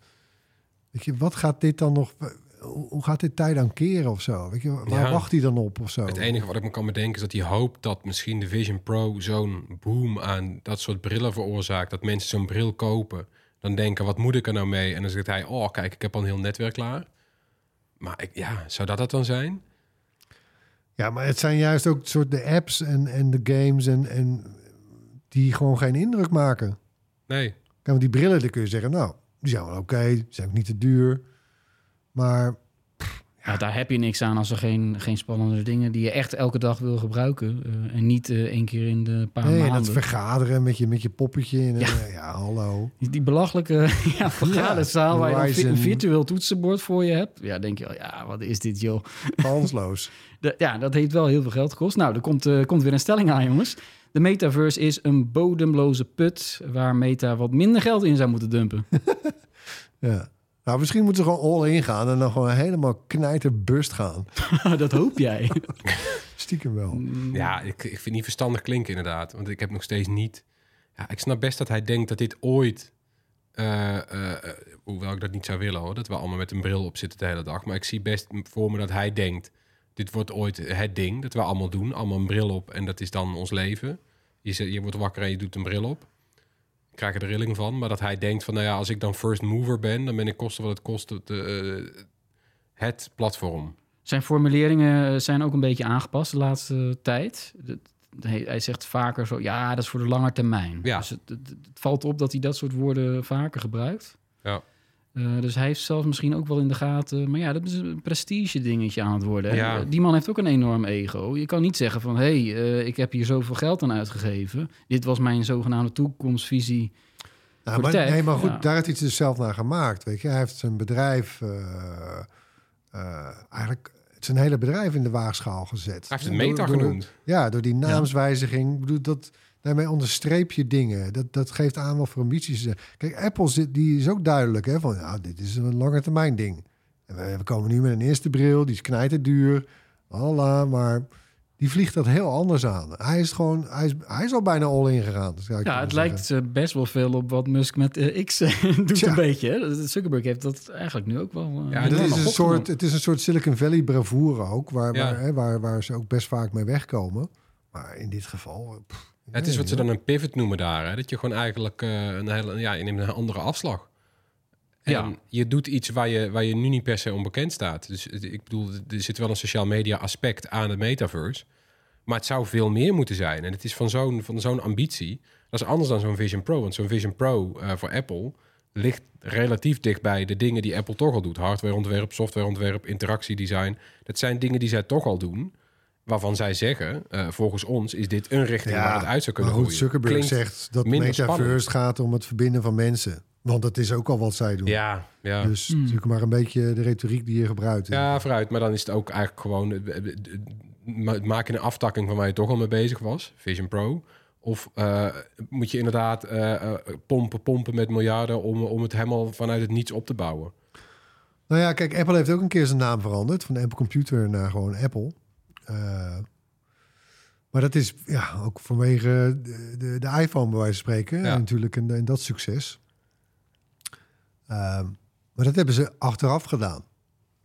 weet je, wat gaat dit dan nog? Hoe hoe gaat dit tijd dan keren of zo? Weet je, waar Ja. wacht hij dan op of zo? Het enige wat ik me kan bedenken is dat hij hoopt dat misschien de Vision Pro zo'n boom aan dat soort brillen veroorzaakt. Dat mensen zo'n bril kopen. Dan denken, wat moet ik er nou mee? En dan zegt hij, oh kijk, ik heb al een heel netwerk klaar. Maar ik, ja, zou dat het dan zijn? Ja, maar het zijn juist ook soort de apps en, en de games en, en die gewoon geen indruk maken. Nee. Kijk, want die brillen, dan kun je zeggen, nou, die zijn wel oké, die zijn ook niet te duur. Maar Ja, daar heb je niks aan als er geen, geen spannende dingen die je echt elke dag wil gebruiken. eh, en niet eh, één keer in de paar nee, maanden. dat vergaderen met je, met je poppetje. En, Ja. hallo. Die, die belachelijke ja, vergaderzaal waar je een virtueel toetsenbord voor je hebt. Ja, denk je, wel, ja, wat is dit joh. Kansloos. Ja, dat heeft wel heel veel geld gekost. Nou, er komt, eh, komt weer een stelling aan, jongens. De metaverse is een bodemloze put waar Meta wat minder geld in zou moeten dumpen. Ja. Nou, misschien moeten ze gewoon all in gaan en dan gewoon helemaal knijterbust gaan. dat hoop jij. Stiekem wel. Ja, ik, ik vind niet verstandig klinken inderdaad. Want ik heb nog steeds niet... Ja, ik snap best dat hij denkt dat dit ooit... eh, eh, hoewel ik dat niet zou willen hoor. Dat we allemaal met een bril op zitten de hele dag. Maar ik zie best voor me dat hij denkt... Dit wordt ooit het ding dat we allemaal doen. Allemaal een bril op en dat is dan ons leven. Je, je wordt wakker en je doet een bril op. Ik krijg er de rilling van. Maar dat hij denkt van... Nou ja, als ik dan first mover ben... dan ben ik kosten wat het kost het, eh, het platform. Zijn formuleringen zijn ook een beetje aangepast de laatste tijd. Hij, hij zegt vaker zo, ja, dat is voor de lange termijn. Ja. Dus het, het, het valt op dat hij dat soort woorden vaker gebruikt. Ja. Eh, dus hij heeft zelf misschien ook wel in de gaten. Maar ja, dat is een prestige dingetje aan het worden. hè. Ja. Die man heeft ook een enorm ego. Je kan niet zeggen van... hé, hey, eh, ik heb hier zoveel geld aan uitgegeven. Dit was mijn zogenaamde toekomstvisie. Nou, Voor maar, tech, nee, maar goed, ja. daar heeft hij het dus zelf naar gemaakt. Weet je, hij heeft zijn bedrijf eh, eh, eigenlijk zijn hele bedrijf in de waagschaal gezet. Hij heeft het meta door- genoemd. Ja, door die naamswijziging. Ik bedoel, dat, daarmee onderstreep je dingen. Dat, dat geeft aan wat voor ambities ze zijn. Kijk, Apple zit, die is ook duidelijk. Hè, van, ja, dit is een lange termijn ding. En we, we komen nu met een eerste bril, die is knijter duur. Alla, maar die vliegt dat heel anders aan. Hij is gewoon, hij is, hij is al bijna all in gegaan. Ja, het zeggen. lijkt eh, best wel veel op wat Musk met eh, X eh, doet een beetje. Hè? Zuckerberg heeft dat eigenlijk nu ook wel... Ja, dat is een soort, het is een soort Silicon Valley bravoure ook, waar, Ja. waar, hè, waar, waar ze ook best vaak mee wegkomen. Maar in dit geval... pff, Het is wat ze dan een pivot noemen daar. Hè? Dat je gewoon eigenlijk eh, een hele, ja, je neemt een andere afslag. En Ja. je doet iets waar je, waar je nu niet per se onbekend staat. Dus ik bedoel, er zit wel een sociaal media aspect aan het metaverse. Maar het zou veel meer moeten zijn. En het is van zo'n, van zo'n ambitie. Dat is anders dan zo'n Vision Pro. Want zo'n Vision Pro eh, voor Apple ligt relatief dicht bij de dingen die Apple toch al doet. Hardwareontwerp, softwareontwerp, interactiedesign. Dat zijn dingen die zij toch al doen. Waarvan zij zeggen, eh, volgens ons is dit een richting waar het uit zou kunnen maar goed, groeien. Zuckerberg Klinkt zegt dat minder metaverse gaat om het verbinden van mensen. Want dat is ook al wat zij doen. Ja, ja. Dus Hmm. natuurlijk maar een beetje de retoriek die je gebruikt. Ja, vooruit. Maar dan is het ook eigenlijk gewoon... eh, eh, ma- maak je een aftakking van waar je toch al mee bezig was, Vision Pro? Of eh, moet je inderdaad pompen, pompen met miljarden om, om het helemaal vanuit het niets op te bouwen? Nou ja, kijk, Apple heeft ook een keer zijn naam veranderd. Van Apple Computer naar gewoon Apple. Eh, maar dat is ja, ook vanwege de, de, de iPhone bij wijze van spreken. Ja. En natuurlijk en, en dat succes. Ehm, maar dat hebben ze achteraf gedaan.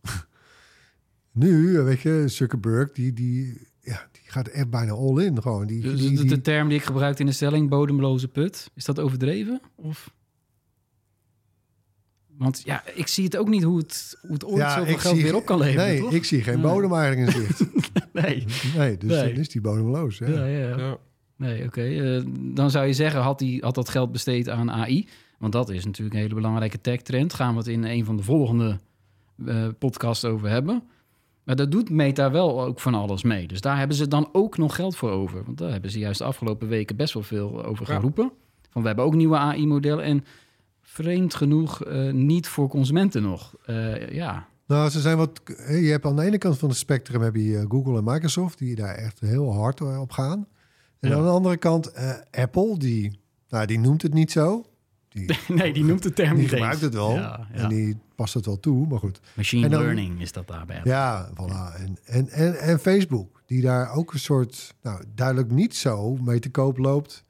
nu, weet je, Zuckerberg, die, die, ja, die gaat echt bijna all in gewoon. Die, Dus die, de, term die ik gebruikte in de stelling, bodemloze put, is dat overdreven? Of? Want ja, ik zie het ook niet hoe het, hoe het ooit Ja, zoveel geld zie- weer op kan leveren, Nee, toch? ik zie geen bodem eigenlijk in zicht. Nee. Nee, dus Nee. dan is die bodemloos. Ja. Ja, ja, ja. Ja. Nee, oké. Eh, dan zou je zeggen, had, die, had dat geld besteed aan AI? Want dat is natuurlijk een hele belangrijke tech-trend. Gaan we het in een van de volgende eh podcasts over hebben. Maar dat doet Meta wel ook van alles mee. Dus daar hebben ze dan ook nog geld voor over. Want daar hebben ze juist de afgelopen weken best wel veel over Ja. geroepen. Van we hebben ook nieuwe AI-modellen. En vreemd genoeg eh, niet voor consumenten nog. Eh, ja, Nou, ze zijn wat. Je hebt aan de ene kant van het spectrum heb je eh, Google en Microsoft die daar echt heel hard eh, op gaan. En Ja. aan de andere kant eh, Apple, die, nou, die noemt het niet zo. Die, nee, die noemt de term die niet gebruikt eens. het wel Ja, ja. en die past het wel toe, maar goed. Machine dan- learning is dat daarbij. Ja, voilà. En, en, en, en Facebook, die daar ook een soort, nou, duidelijk niet zo mee te koop loopt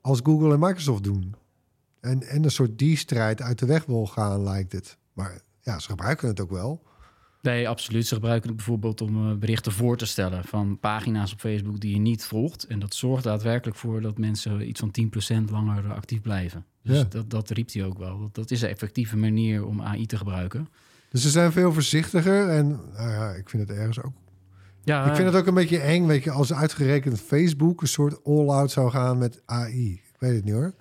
als Google en Microsoft doen. En, en een soort die strijd uit de weg wil gaan, lijkt het. Maar ja, ze gebruiken het ook wel. Nee, absoluut. Ze gebruiken het bijvoorbeeld om eh, berichten voor te stellen van pagina's op Facebook die je niet volgt. En dat zorgt daadwerkelijk voor dat mensen iets van 10% langer eh, actief blijven. Dus Ja. dat, dat riep hij ook wel. Dat, dat is een effectieve manier om AI te gebruiken. Dus ze zijn veel voorzichtiger. En nou ja, ik vind het ergens ook. Ja, ik vind het ook een beetje eng, weet je, als uitgerekend Facebook een soort all-out zou gaan met AI. Ik weet het niet hoor.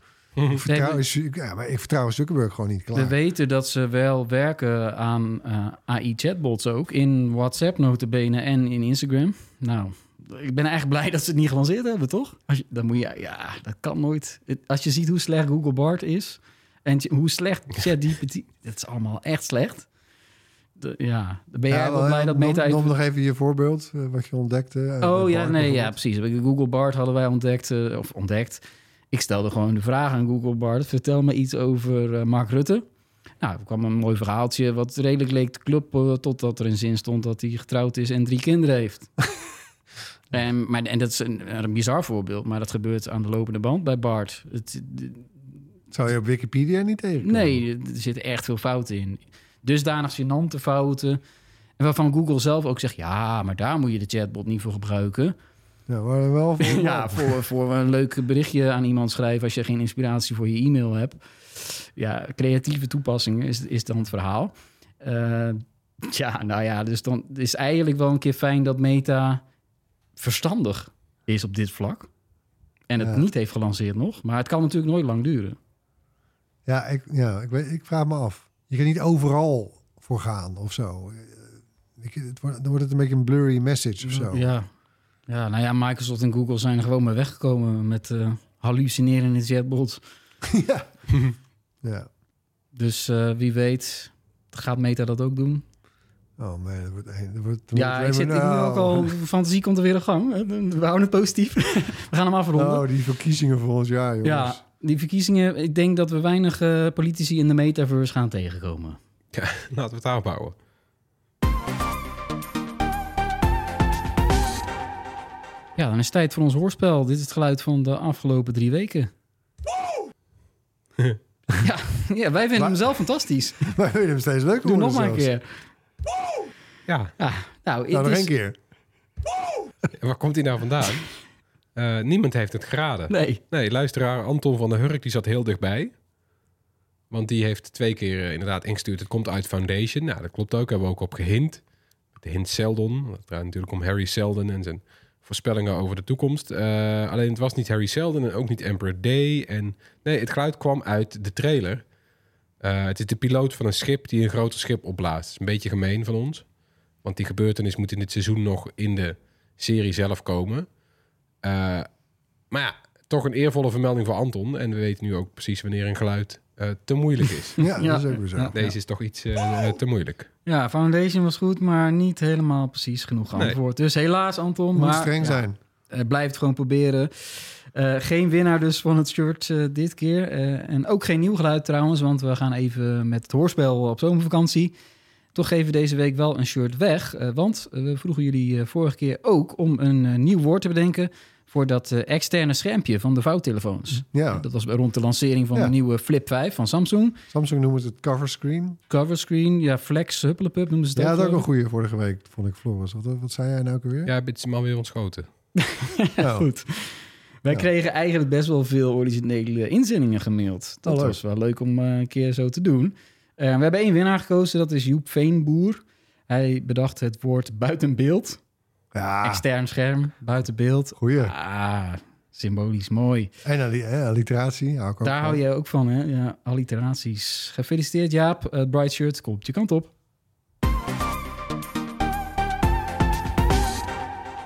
Ik vertrouw, we- ja, maar ik vertrouw Zuckerberg gewoon niet we klaar. weten dat ze wel werken aan eh, AI-chatbots ook. In WhatsApp notabene en in Instagram. Nou, ik ben eigenlijk blij dat ze het niet gelanceerd hebben, toch? Als je, dan moet je, ja, dat kan nooit. Het- Als je ziet hoe slecht Google Bart is en hoe slecht ChatGPT, dat is allemaal echt slecht. De- ja, dan ben jij Ja, wel blij dat noem- Meta heeft... Noem nog even je voorbeeld, eh, wat je ontdekte. eh, Oh ja, nee, ja, precies. Google Bart hadden wij ontdekt, of ontdekt. Ik stelde gewoon de vraag aan Google Bart: vertel me iets over eh, Mark Rutte. Nou, er kwam een mooi verhaaltje wat redelijk leek te kloppen, totdat er een zin stond dat hij getrouwd is en drie kinderen heeft. en, maar, en dat is een, een bizar voorbeeld, maar dat gebeurt aan de lopende band bij Bart. Het, Zou je op Wikipedia niet tegenkomen? Nee, er zitten echt veel fouten in. Dusdanig gênante fouten. En waarvan Google zelf ook zegt... ja, maar daar moet je de chatbot niet voor gebruiken. Ja, maar wel voor ja, voor, voor een leuk berichtje aan iemand schrijven... als je geen inspiratie voor je e-mail hebt. Ja, creatieve toepassingen is, is dan het verhaal. Eh, ja, nou ja, dus dan is eigenlijk wel een keer fijn... dat Meta verstandig is op dit vlak. En het Ja. niet heeft gelanceerd nog. Maar het kan natuurlijk nooit lang duren. Ja, ik, ja ik, weet, ik vraag me af. Je kan niet overal voor gaan of zo. Ik- het wordt, dan wordt het een beetje een blurry message of zo. Ja. Ja, nou ja, Microsoft en Google zijn er gewoon mee weggekomen met eh hallucinerende chatbots. ja. ja. Dus eh, wie weet gaat Meta dat ook doen. Oh man, dat wordt, een- dat wordt, Ja, ik, zit, ik nu ook al, de fantasie komt er weer op gang. We houden het positief. We gaan hem afronden. Oh, die verkiezingen volgend jaar, jongens. ja, die verkiezingen, ik denk dat we weinig eh, politici in de metaverse gaan tegenkomen. Ja, laten we het daarop Ja, dan is het tijd voor ons hoorspel. Dit is het geluid van de afgelopen drie weken. ja, ja, wij vinden hem zelf fantastisch. Maar we vinden hem steeds leuker Doe worden nog maar een zelfs. keer. Ja, Ja, nou, het Nou, nog is- één keer. waar komt hij nou vandaan? Eh, niemand heeft het geraden. Nee. Nee, luisteraar Anton van der Hurk die zat heel dichtbij. Want die heeft twee keer eh, inderdaad ingestuurd. Het komt uit Foundation. Nou, dat klopt ook. Hebben we ook op gehint. De hint Seldon. Het draait natuurlijk om Harry Seldon en zijn voorspellingen over de toekomst. Eh, alleen het was niet Harry Seldon en ook niet Emperor Day. En nee, het geluid kwam uit de trailer. Eh, het is de piloot van een schip die een groter schip opblaast. Is een beetje gemeen van ons. Want die gebeurtenis moet in dit seizoen nog in de serie zelf komen. Eh, maar ja, toch een eervolle vermelding voor Anton. En we weten nu ook precies wanneer een geluid eh, te moeilijk is. Ja, Ja. dat is ook weer zo. Ja. Deze is toch iets eh, te moeilijk. Ja, Foundation was goed, maar niet helemaal precies genoeg Nee. antwoord. Dus helaas, Anton. Moet maar, streng ja, zijn. eh, blijf het gewoon proberen. Eh, geen winnaar dus van het shirt eh, dit keer. Eh, en ook geen nieuw geluid trouwens, want we gaan even met het hoorspel op zomervakantie. Toch geven we deze week wel een shirt weg. eh, want we vroegen jullie vorige keer ook om een nieuw woord te bedenken... voor dat eh, externe schermpje van de vouwtelefoons. Ja, Dat was rond de lancering van Ja. de nieuwe Flip 5 van Samsung. Samsung noemt het coverscreen. Coverscreen, ja, flex, huppelepup noemen ze het Ja, dat is ook een goede vorige week, vond ik, Floris. Wat, wat zei jij nou ook alweer? Ja, het is maar weer ontschoten. Nou, Goed. Wij Ja. kregen eigenlijk best wel veel originele inzendingen gemaild. Dat Oh, was wel leuk om eh, een keer zo te doen. Eh, we hebben één winnaar gekozen, dat is Joep Veenboer. Hij bedacht het woord buiten beeld. Ja, Extern scherm, buiten beeld. goeie. Ah, symbolisch mooi. En alli- eh, alliteratie. Hou Daar hou je ook van, hè? Ja, alliteraties. Gefeliciteerd Jaap. Het Bright Shirt komt je kant op.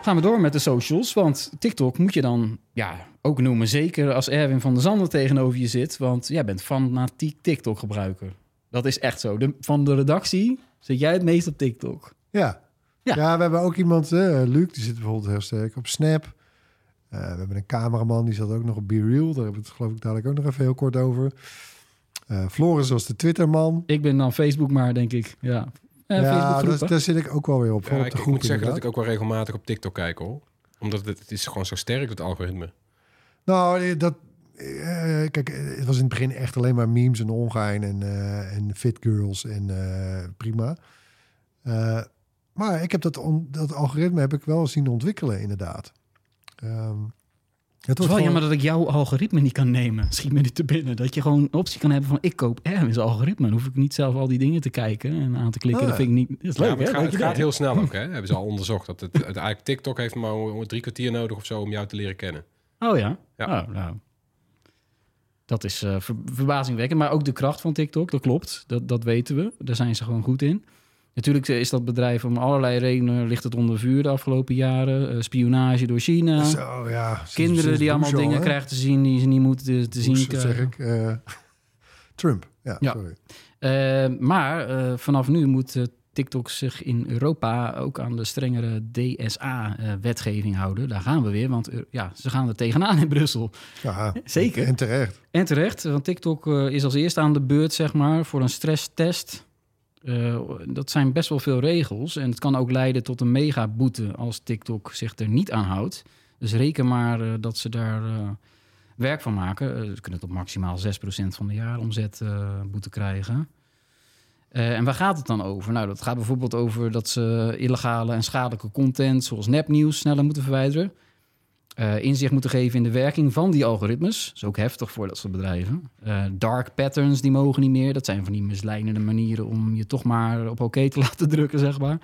Gaan we door met de socials, want TikTok moet je dan ja, ook noemen. Zeker als Erwin van der Zanden tegenover je zit, want jij bent fanatiek TikTok-gebruiker. Dat is echt zo. De, van de redactie zit jij het meest op TikTok. Ja. Ja. Ja. we hebben ook iemand, eh, Luc, die zit bijvoorbeeld heel sterk op Snap. Eh, we hebben een cameraman, die zat ook nog op Be Real. Daar hebben we het geloof ik dadelijk ook nog even heel kort over. Eh Floris was de Twitterman. Ik ben dan Facebook maar, denk ik. Ja, eh, ja, daar, zit ik ook wel weer op. Ja, op de ik moet zeggen dat ik ook wel regelmatig op TikTok kijk hoor. Omdat het, het is gewoon zo sterk, het algoritme. Nou, dat... eh, kijk, het was in het begin echt alleen maar memes en ongein en, eh, en fit girls en eh, prima. Maar ik heb dat, on- dat algoritme heb ik wel zien ontwikkelen, inderdaad. Ehm, het Het is wordt wel gewoon- jammer dat ik jouw algoritme niet kan nemen. Schiet me niet te binnen. Dat je gewoon een optie kan hebben van ik koop Erwin's algoritme. Dan hoef ik niet zelf al die dingen te kijken en aan te klikken. Ah. Dat vind ik niet... Dat is Ja, leuk, maar het hè? gaat, het gaat heel snel ook, hè? Hebben ze al onderzocht. Dat het, het eigenlijk TikTok heeft maar drie kwartier nodig of zo om jou te leren kennen. Oh ja? Ja. Oh, nou. Dat is eh, ver- verbazingwekkend. Maar ook de kracht van TikTok, dat klopt. Dat, dat weten we. Daar zijn ze gewoon goed in. Natuurlijk is dat bedrijf om allerlei redenen ligt het onder vuur de afgelopen jaren. Eh, spionage door China. Zo, ja. Kinderen die allemaal dingen krijgen te zien die ze niet moeten te zien Bush, dat zeg krijgen. ik. eh, Trump. Ja, Ja. sorry. Eh, maar eh, vanaf nu moet eh, TikTok zich in Europa ook aan de strengere DSA-wetgeving houden. Daar gaan we weer, want eh, ja, ze gaan er tegenaan in Brussel. Ja, Zeker. En terecht. En terecht, want TikTok eh, is als eerste aan de beurt, zeg maar, voor een stresstest. Eh, dat zijn best wel veel regels. En het kan ook leiden tot een megaboete als TikTok zich er niet aan houdt. Dus reken maar eh, dat ze daar eh, werk van maken. Ze kunnen tot maximaal 6% van de jaaromzet boete krijgen. En waar gaat het dan over? Nou, dat gaat bijvoorbeeld over dat ze illegale en schadelijke content, zoals nepnieuws, sneller moeten verwijderen. Eh, inzicht moeten geven in de werking van die algoritmes. Dat is ook heftig voor dat soort bedrijven. Eh, dark patterns, die mogen niet meer. Dat zijn van die misleidende manieren om je toch maar op oké te laten drukken, zeg maar.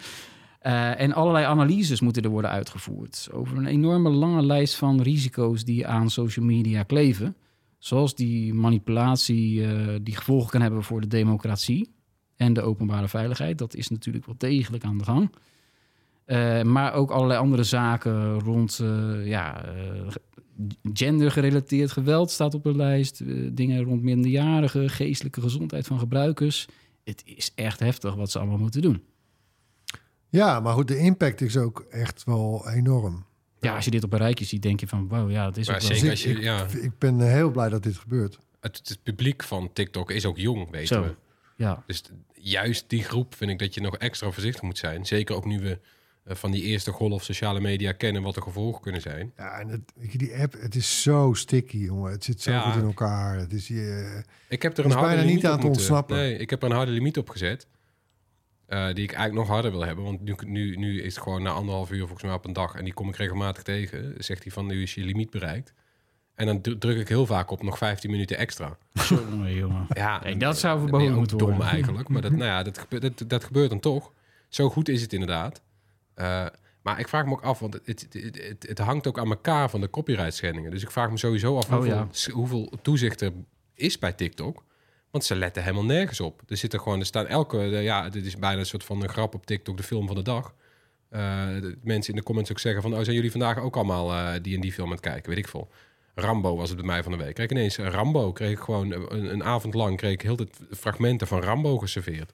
Eh, en allerlei analyses moeten er worden uitgevoerd. Over een enorme lange lijst van risico's die aan social media kleven. Zoals die manipulatie die gevolgen kan hebben voor de democratie en de openbare veiligheid. Dat is natuurlijk wel degelijk aan de gang. Eh, maar ook allerlei andere zaken rond eh, ja, eh, gendergerelateerd geweld staat op de lijst. Dingen rond minderjarigen, geestelijke gezondheid van gebruikers. Het is echt heftig wat ze allemaal moeten doen. Ja, maar goed, de impact is ook echt wel enorm. Ja, als je dit op een rijtje ziet, denk je van... wow, ja, het is Maar ook wel... zeker ik, als je- ja. ik ben heel blij dat dit gebeurt. Het, het publiek van TikTok is ook jong, weten Zo. we. Ja, Dus juist die groep vind ik dat je nog extra voorzichtig moet zijn. Zeker ook nu we van die eerste golf sociale media kennen wat de gevolgen kunnen zijn. Ja, en het, die app, het is zo sticky, jongen. Het zit zo Ja. goed in elkaar. Het is, je, Ik heb er een harde bijna niet limiet aan op te moeten- ontsnappen. Nee, ik heb er een harde limiet op gezet. eh, die ik eigenlijk nog harder wil hebben. Want nu, nu, nu is het gewoon na anderhalf uur volgens mij op een dag. En die kom ik regelmatig tegen. Zegt hij van nu is je limiet bereikt. En dan dru- druk ik heel vaak op nog 15 minuten extra. jongen, jongen. Ja, Nee, dat zou verboden moeten dom worden. eigenlijk. Maar dat, nou ja, dat, gebeurt, dat, dat gebeurt dan toch. Zo goed is het inderdaad. Eh, maar ik vraag me ook af, want het, het, het, hangt ook aan elkaar van de copyright schendingen. Dus ik vraag me sowieso af Oh, hoeveel, ja. hoeveel toezicht er is bij TikTok. Want ze letten helemaal nergens op. Er zitten gewoon, er staan elke, de- ja, dit is bijna een soort van een grap op TikTok, de film van de dag. Eh, de mensen in de comments ook zeggen van, oh, zijn jullie vandaag ook allemaal eh, die en die film aan het kijken, weet ik veel. Rambo was het bij mij van de week. Kreeg ineens een Rambo. Kreeg ik gewoon een, een avond lang kreeg ik heel de fragmenten van Rambo geserveerd.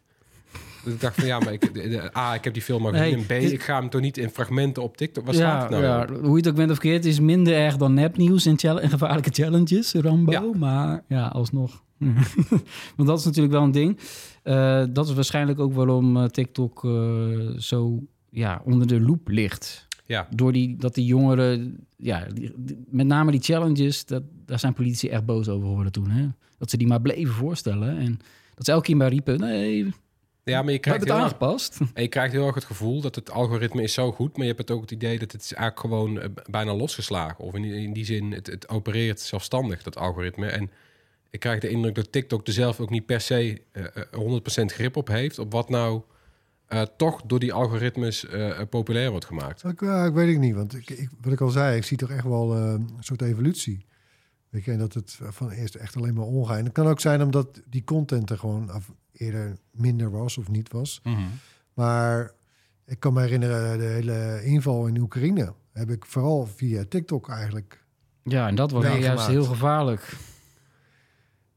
Ik dacht van ja, maar ik, A, ik heb die film al gezien. En B, ik ga hem toch niet in fragmenten op TikTok. Wat staat ja, het nou? ja, hoe je het ook bent of keert, het is minder erg dan nepnieuws en, en gevaarlijke challenges, Rambo. Ja. Maar ja, alsnog. Want dat is natuurlijk wel een ding. Eh, dat is waarschijnlijk ook waarom eh, TikTok eh, zo ja, onder de loep ligt. Ja, Door die, dat die jongeren, ja, die- die- met name die challenges, dat, daar zijn politici echt boos over geworden toen. Hè? Dat ze die maar bleven voorstellen. En dat ze elke keer maar riepen, nee, ja maar je krijgt, heel het erg, aangepast. en je krijgt heel erg het gevoel dat het algoritme is zo goed. Maar je hebt het ook het idee dat het is eigenlijk gewoon eh, bijna losgeslagen. Of in, in die zin, het, het opereert zelfstandig, dat algoritme. En ik krijg de indruk dat TikTok er zelf ook niet per se eh, eh, 100% grip op heeft. Op wat nou eh, toch door die algoritmes eh, eh, populair wordt gemaakt. Ik, ja, ik weet het niet, want ik, ik, wat ik al zei, ik zie toch echt wel eh, een soort evolutie. Weet je, en dat het van eerst echt alleen maar ongein. Het kan ook zijn omdat die content er gewoon af, eerder minder was of niet was. Maar ik kan me herinneren, de hele inval in Oekraïne heb ik vooral via TikTok eigenlijk. Ja, en dat was juist heel gevaarlijk.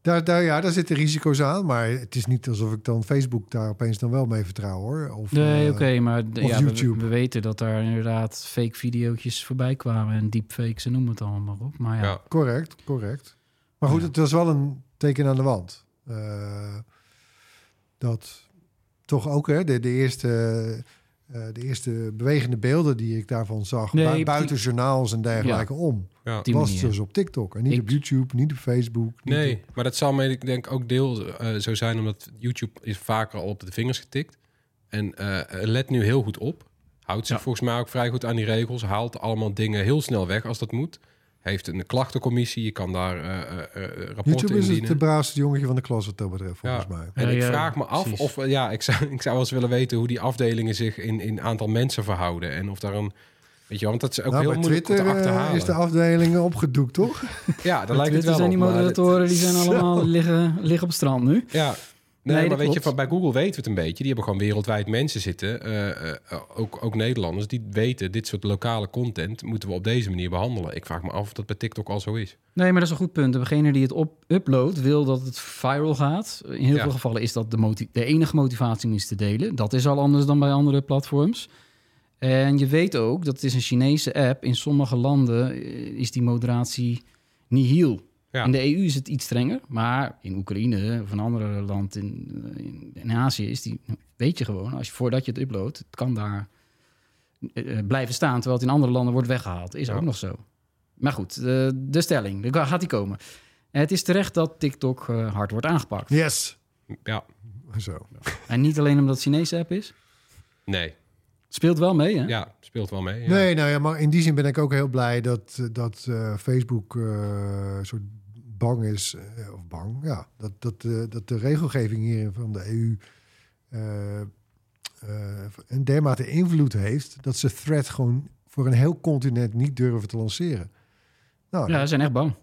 Daar, daar, ja, daar zitten risico's aan, maar het is niet alsof ik dan Facebook daar opeens dan wel mee vertrouw hoor. Of, Nee, eh, oké, maar ja, we, YouTube. we weten dat daar inderdaad fake videootjes voorbij kwamen en deepfakes en noem het allemaal op. Maar ja, Ja. Correct, correct. Maar goed, Ja. het was wel een teken aan de wand. Eh, dat toch ook hè, de, de, eerste, eh, de eerste bewegende beelden die ik daarvan zag, Nee, buiten die- journaals en dergelijke om, Ja. die was manier. dus op TikTok. En niet Ik- op YouTube, niet op Facebook. niet Nee, op- maar dat zal me ik denk ook deel eh, zo zijn, omdat YouTube is vaker al op de vingers getikt. En eh, let nu heel goed op. Houdt zich Ja. volgens mij ook vrij goed aan die regels. Haalt allemaal dingen heel snel weg als dat moet. Heeft een klachtencommissie. Je kan daar eh, eh, eh, rapporten YouTube is het de braafste jongetje van de klas wat dat betreft, volgens Ja. mij. En Ja, ik vraag me af precies. of... ja, ik zou, ik zou wel eens willen weten hoe die afdelingen zich in, in aantal mensen verhouden. En of daar een... Weet je, want dat is ook Nou, heel moeilijk Twitter te eh, achterhalen. is de afdeling opgedoekt, toch? Ja, Bij lijkt het Twitter wel zijn die op, het- moderatoren, die zijn allemaal liggen, liggen op het strand nu. Ja. Nee, Nee, maar weet je, van, bij Google weten we het een beetje. Die hebben gewoon wereldwijd mensen zitten, eh, eh, ook, ook Nederlanders, die weten, dit soort lokale content moeten we op deze manier behandelen. Ik vraag me af of dat bij TikTok al zo is. Nee, maar dat is een goed punt. Degene die het op uploadt wil dat het viral gaat. In heel Ja. veel gevallen is dat de, enige motivatie om iets te delen. Dat is al anders dan bij andere platforms. En je weet ook, dat het is een Chinese app. In sommige landen eh, is die moderatie nihil. Ja. In de EU is het iets strenger, maar in Oekraïne of een ander land in, in, in Azië is die, weet je gewoon, als je voordat je het uploadt, het kan daar eh, eh, blijven staan, terwijl het in andere landen wordt weggehaald. Is Ja. ook nog zo. Maar goed, de, de stelling, daar gaat die komen. Het is terecht dat TikTok eh, hard wordt aangepakt. Yes. Ja, Zo. En niet alleen omdat het een Chinese app is. nee. Speelt wel mee, hè? Ja, speelt wel mee. Ja. Nee, nou ja, maar in die zin ben ik ook heel blij dat, eh, dat eh, Facebook eh, een soort bang is, eh, of bang, ja, dat, dat, eh, dat de regelgeving hier van de EU eh, eh, een dermate invloed heeft dat ze Thread gewoon voor een heel continent niet durven te lanceren. Nou, Ja, ja, ze zijn echt bang.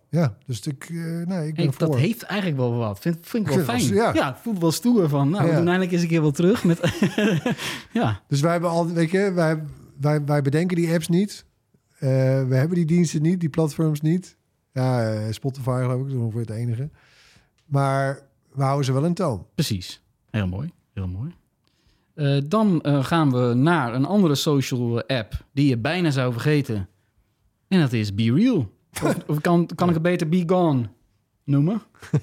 dus ik, eh, nee, ik ben Hey, voor. dat heeft eigenlijk wel wat. Vind, vind ik wel Ik fijn. ja. ja. voelt wel stoer van. Nou, we Ja. doen eindelijk eens een keer wel terug. Met, ja, Dus wij hebben al, weet je, wij, wij, wij bedenken die apps niet. Eh, we hebben die diensten niet, die platforms niet. Ja, eh, Spotify geloof ik, dat is ongeveer het enige. Maar we houden ze wel in toon. precies. Heel mooi. Heel mooi. Dan gaan we naar een andere social app die je bijna zou vergeten. En dat is Be Real. Of, of kan, kan ik het beter Be Gone noemen?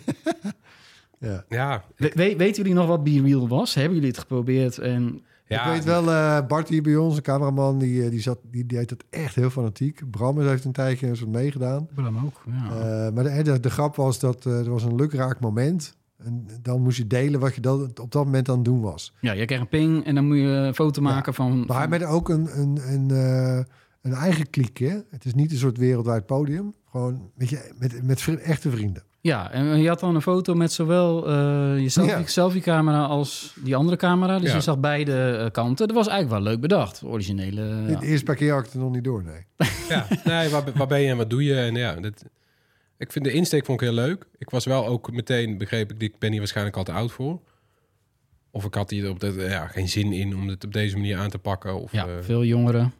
Ja. Ja, We- we- weten jullie nog wat Be Real was? Hebben jullie het geprobeerd? En ja ik weet wel, eh, Bart hier bij ons, een cameraman, die, eh, die, zat, die deed het echt heel fanatiek. Bram heeft een tijdje eens wat meegedaan. Bram ook. Ja. Eh, maar de, de, de grap was dat eh, er was een lukraak moment. En dan moest je delen wat je dat, op dat moment aan het doen was. ja, je krijgt een ping en dan moet je een foto maken van... Maar hij met ook een, een, een, eh, een eigen kliekje. Het is niet een soort wereldwijd podium. Gewoon weet je, met, met vri- echte vrienden. Ja, en je had dan een foto met zowel eh, je selfie, Ja. selfie-camera als die andere camera. Dus Ja. je zag beide eh, kanten. Dat was eigenlijk wel leuk bedacht. Originele. De eerste paar keer had ik het er nog niet door, nee. ja. Nee, waar, waar ben je en wat doe je? En ja, dat, ik vind de insteek vond ik heel leuk. Ik was wel ook meteen, begreep ik, ik ben hier waarschijnlijk al te oud voor. Of ik had hier op de, ja, geen zin in om het op deze manier aan te pakken. Of, Ja, eh, veel jongeren.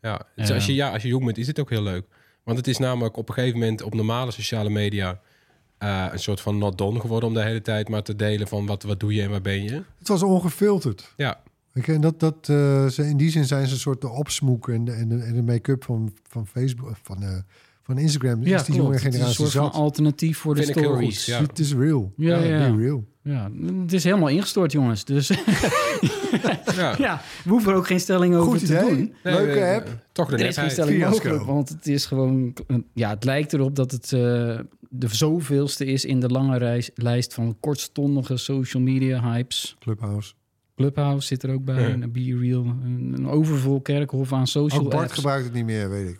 Ja, dus als, je, ja, als je jong bent, is dit ook heel leuk. Want het is namelijk op een gegeven moment op normale sociale media... eh, een soort van not done geworden om de hele tijd maar te delen van wat, wat doe je en waar ben je. Het was ongefilterd. Ja, en dat, dat, eh, ze, in die zin zijn ze een soort de opsmoek en de, en de, en de make-up van, van Facebook, van, eh, van Instagram. Ja, is die klopt. jonge Het is een generatie soort zat. van alternatief voor de Vind stories. ja. Het is real. Ja, ja. be real. Ja, het is helemaal ingestort, jongens. Dus ja. ja, we hoeven er ook geen stelling over Goed te idee. doen. Nee, Leuke app. Toch de Er is geen stelling mogelijk, want het is gewoon... Ja, het lijkt erop dat het eh, de zoveelste is in de lange reis, lijst van kortstondige social media hypes. Clubhouse. Clubhouse zit er ook bij, Ja. en Be Real. Een, een overvol kerkhof aan social Ook Bart apps. gebruikt het niet meer, weet ik.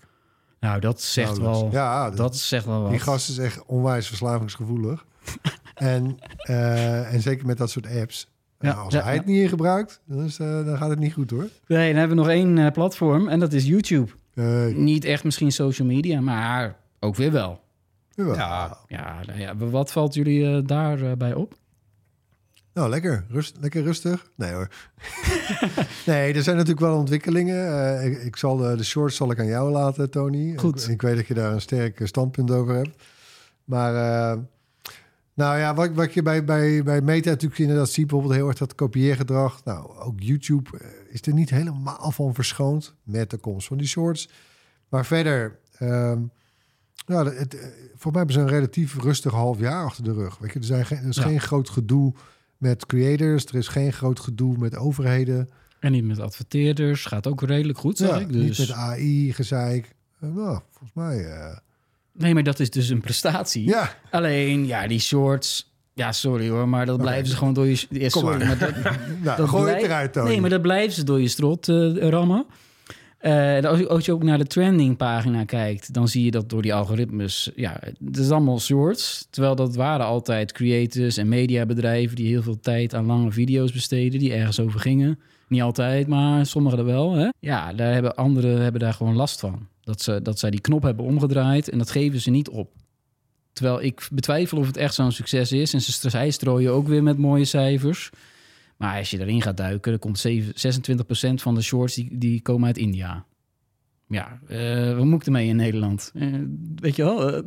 Nou, dat zegt wel... Ja, Dat zegt wel wat. die gast is echt onwijs verslavingsgevoelig. en, eh, en zeker met dat soort apps. Ja, Nou, als ja, hij ja. het niet in gebruikt, dan, is, eh, dan gaat het niet goed hoor. Nee, dan hebben we nog één eh, platform en dat is YouTube. Eh, Niet echt misschien social media, maar ook weer wel. Ja, Ja, nou ja wat valt jullie eh, daarbij op? Nou, lekker. Rust, lekker rustig. Nee hoor. nee, er zijn natuurlijk wel ontwikkelingen. Eh, ik, ik zal de, de shorts zal ik aan jou laten, Tony. Goed. Ik, ik weet dat je daar een sterk standpunt over hebt. Maar eh, nou ja, wat, wat je bij, bij, bij Meta natuurlijk inderdaad ziet, bijvoorbeeld heel erg dat kopieergedrag. Nou, ook YouTube eh, is er niet helemaal van verschoond met de komst van die shorts. Maar verder, ehm nou, het, voor mij hebben ze een relatief rustig half jaar achter de rug. Weet je, er, zijn geen, er is Ja. geen groot gedoe met creators. Er is geen groot gedoe met overheden. En niet met adverteerders. Gaat ook redelijk goed, zeg Ja, ik. Dus... Niet met AI, gezeik. Eh, nou, volgens mij... eh, Nee, maar dat is dus een prestatie. ja, Alleen, ja, die shorts... Ja, sorry hoor, maar dat blijven ze gewoon door je... Ja, Kom sorry, maar. maar dat, nou, dat gooi het eruit, Tony. Nee, maar dat blijven ze door je strot eh, rammen. Eh, en als, je, ook naar de trending pagina kijkt, dan zie je dat door die algoritmes, ja, het is allemaal shorts. Terwijl dat waren altijd creators en mediabedrijven die heel veel tijd aan lange video's besteden, die ergens over gingen. Niet altijd, maar sommigen er wel. Hè? Ja, daar hebben anderen hebben daar gewoon last van. Dat, ze, dat zij die knop hebben omgedraaid en dat geven ze niet op. Terwijl ik betwijfel of het echt zo'n succes is. En ze, zij strooien ook weer met mooie cijfers. Maar als je erin gaat duiken, dan komt 7, 26% van de shorts die, die komen uit India. Ja, eh wat moet ik ermee in Nederland? Eh, weet je wel? eh,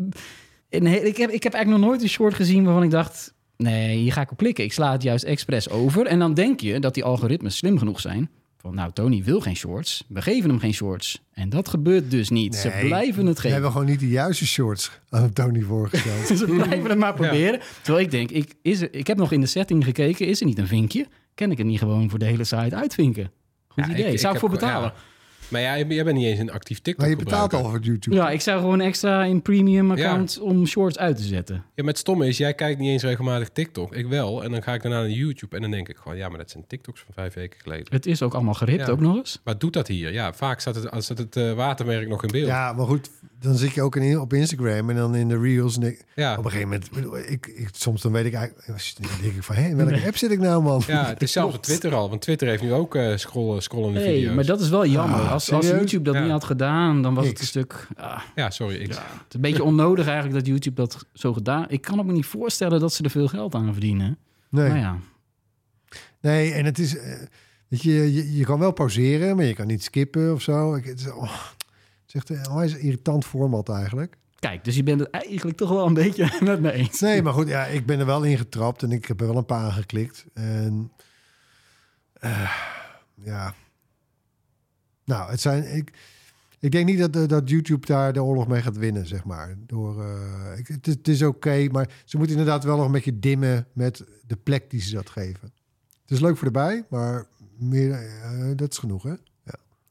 in, ik, heb, ik heb eigenlijk nog nooit een short gezien waarvan ik dacht... nee, hier ga ik op klikken. Ik sla het juist expres over. En dan denk je dat die algoritmes slim genoeg zijn. Van nou, Tony wil geen shorts. We geven hem geen shorts. En dat gebeurt dus niet. Ze blijven het We geven. hebben gewoon niet de juiste shorts aan Tony voorgesteld. Ze blijven het maar proberen. Terwijl ik denk, ik, is er, ik heb nog in de setting gekeken. Is er niet een vinkje? Kan ik het niet gewoon voor de hele site uitvinken? Goed Ja, idee. ik- Zou ik voor betalen? ja. Maar ja, je bent niet eens een actief TikTok maar je betaalt gebruiker. al voor YouTube. Ja, ik zou gewoon extra in premium account om shorts uit te zetten. Ja, maar het stomme is, jij kijkt niet eens regelmatig TikTok. Ik wel. En dan ga ik daarna naar YouTube en dan denk ik gewoon... ja, maar dat zijn TikToks van vijf weken geleden. Het is ook allemaal geript, Ja. ook nog eens. Wat doet dat hier? Ja, vaak staat het, als het, het eh, watermerk nog in beeld. Ja, maar goed, dan zit je ook in, op Instagram en dan in de reels. En ik, ja. Op een gegeven moment, bedoel, ik, ik, soms dan weet ik eigenlijk, dan denk ik van, hé, in welke app zit ik nou, man? het is zelfs op Twitter al. Want Twitter heeft nu ook eh scrollen, scrollende Nee, video's. maar dat is wel jammer. Ah, als, als? YouTube dat Ja. niet had gedaan, dan was het een stuk... ah, Ja, sorry. Ik, het is een beetje onnodig eigenlijk dat YouTube dat zo gedaan... Ik kan me niet voorstellen dat ze er veel geld aan verdienen. Nee, Nou ja, nee, en het is, eh, weet je, je, je kan wel pauzeren, maar je kan niet skippen of zo. Ik, het, is, oh, is echt een onwijs irritant format eigenlijk. kijk, dus je bent het eigenlijk toch wel een beetje met me eens. Nee, maar goed, ja, ik ben er wel in getrapt en ik heb er wel een paar aangeklikt. En eh, ja, nou, het zijn. Ik, ik denk niet dat, dat YouTube daar de oorlog mee gaat winnen, zeg maar. Door, eh, ik, het, is- het is oké, maar ze moeten inderdaad wel nog een beetje dimmen met de plek die ze dat geven. Het is leuk voor erbij, maar meer, eh, dat is genoeg, hè?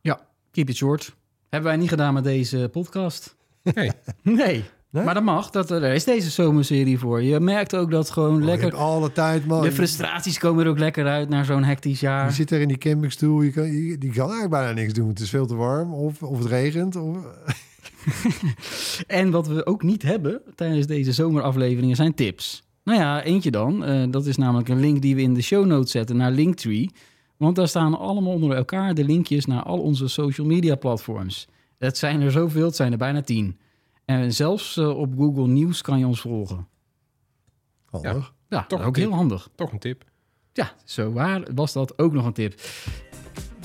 Ja, keep it short. Hebben wij niet gedaan met deze podcast. Nee. Nee. Nee? Maar dat mag. Dat, er is deze zomerserie voor. Je merkt ook dat gewoon Oh, je lekker... alle tijd, man. De frustraties komen er ook lekker uit naar zo'n hectisch Je jaar. zit er in die campingstoel, je kan, je, die kan eigenlijk bijna niks doen. Het is veel te warm of, of het regent. Of, En wat we ook niet hebben tijdens deze zomerafleveringen zijn tips. Nou ja, eentje dan. Eh, dat is namelijk een link die we in de show notes zetten naar Linktree. Want daar staan allemaal onder elkaar de linkjes naar al onze social media platforms. Het zijn er zoveel, het zijn er bijna tien. En zelfs eh, op Google Nieuws kan je ons volgen. handig. Ja, Toch is een ook heel handig. Toch een tip. Ja, zo waar was dat ook nog een tip.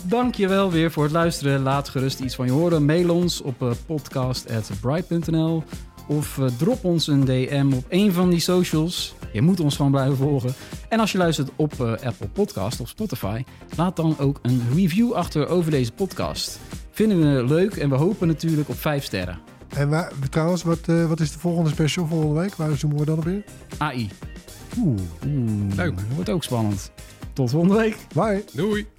Dank je wel weer voor het luisteren. Laat gerust iets van je horen. Mail ons op uh, podcast.bright.nl of uh, drop ons een DM op een van die socials. Je moet ons gewoon blijven volgen. En als je luistert op uh, Apple Podcast of Spotify, laat dan ook een review achter over deze podcast. Vinden we leuk en we hopen natuurlijk op 5 sterren. En waar, trouwens, wat, uh, wat is de volgende special volgende week? Waar zoomen we dan op in? AI. Oeh. Oeh, leuk. Wordt ook spannend. Tot volgende week. Bye. Doei.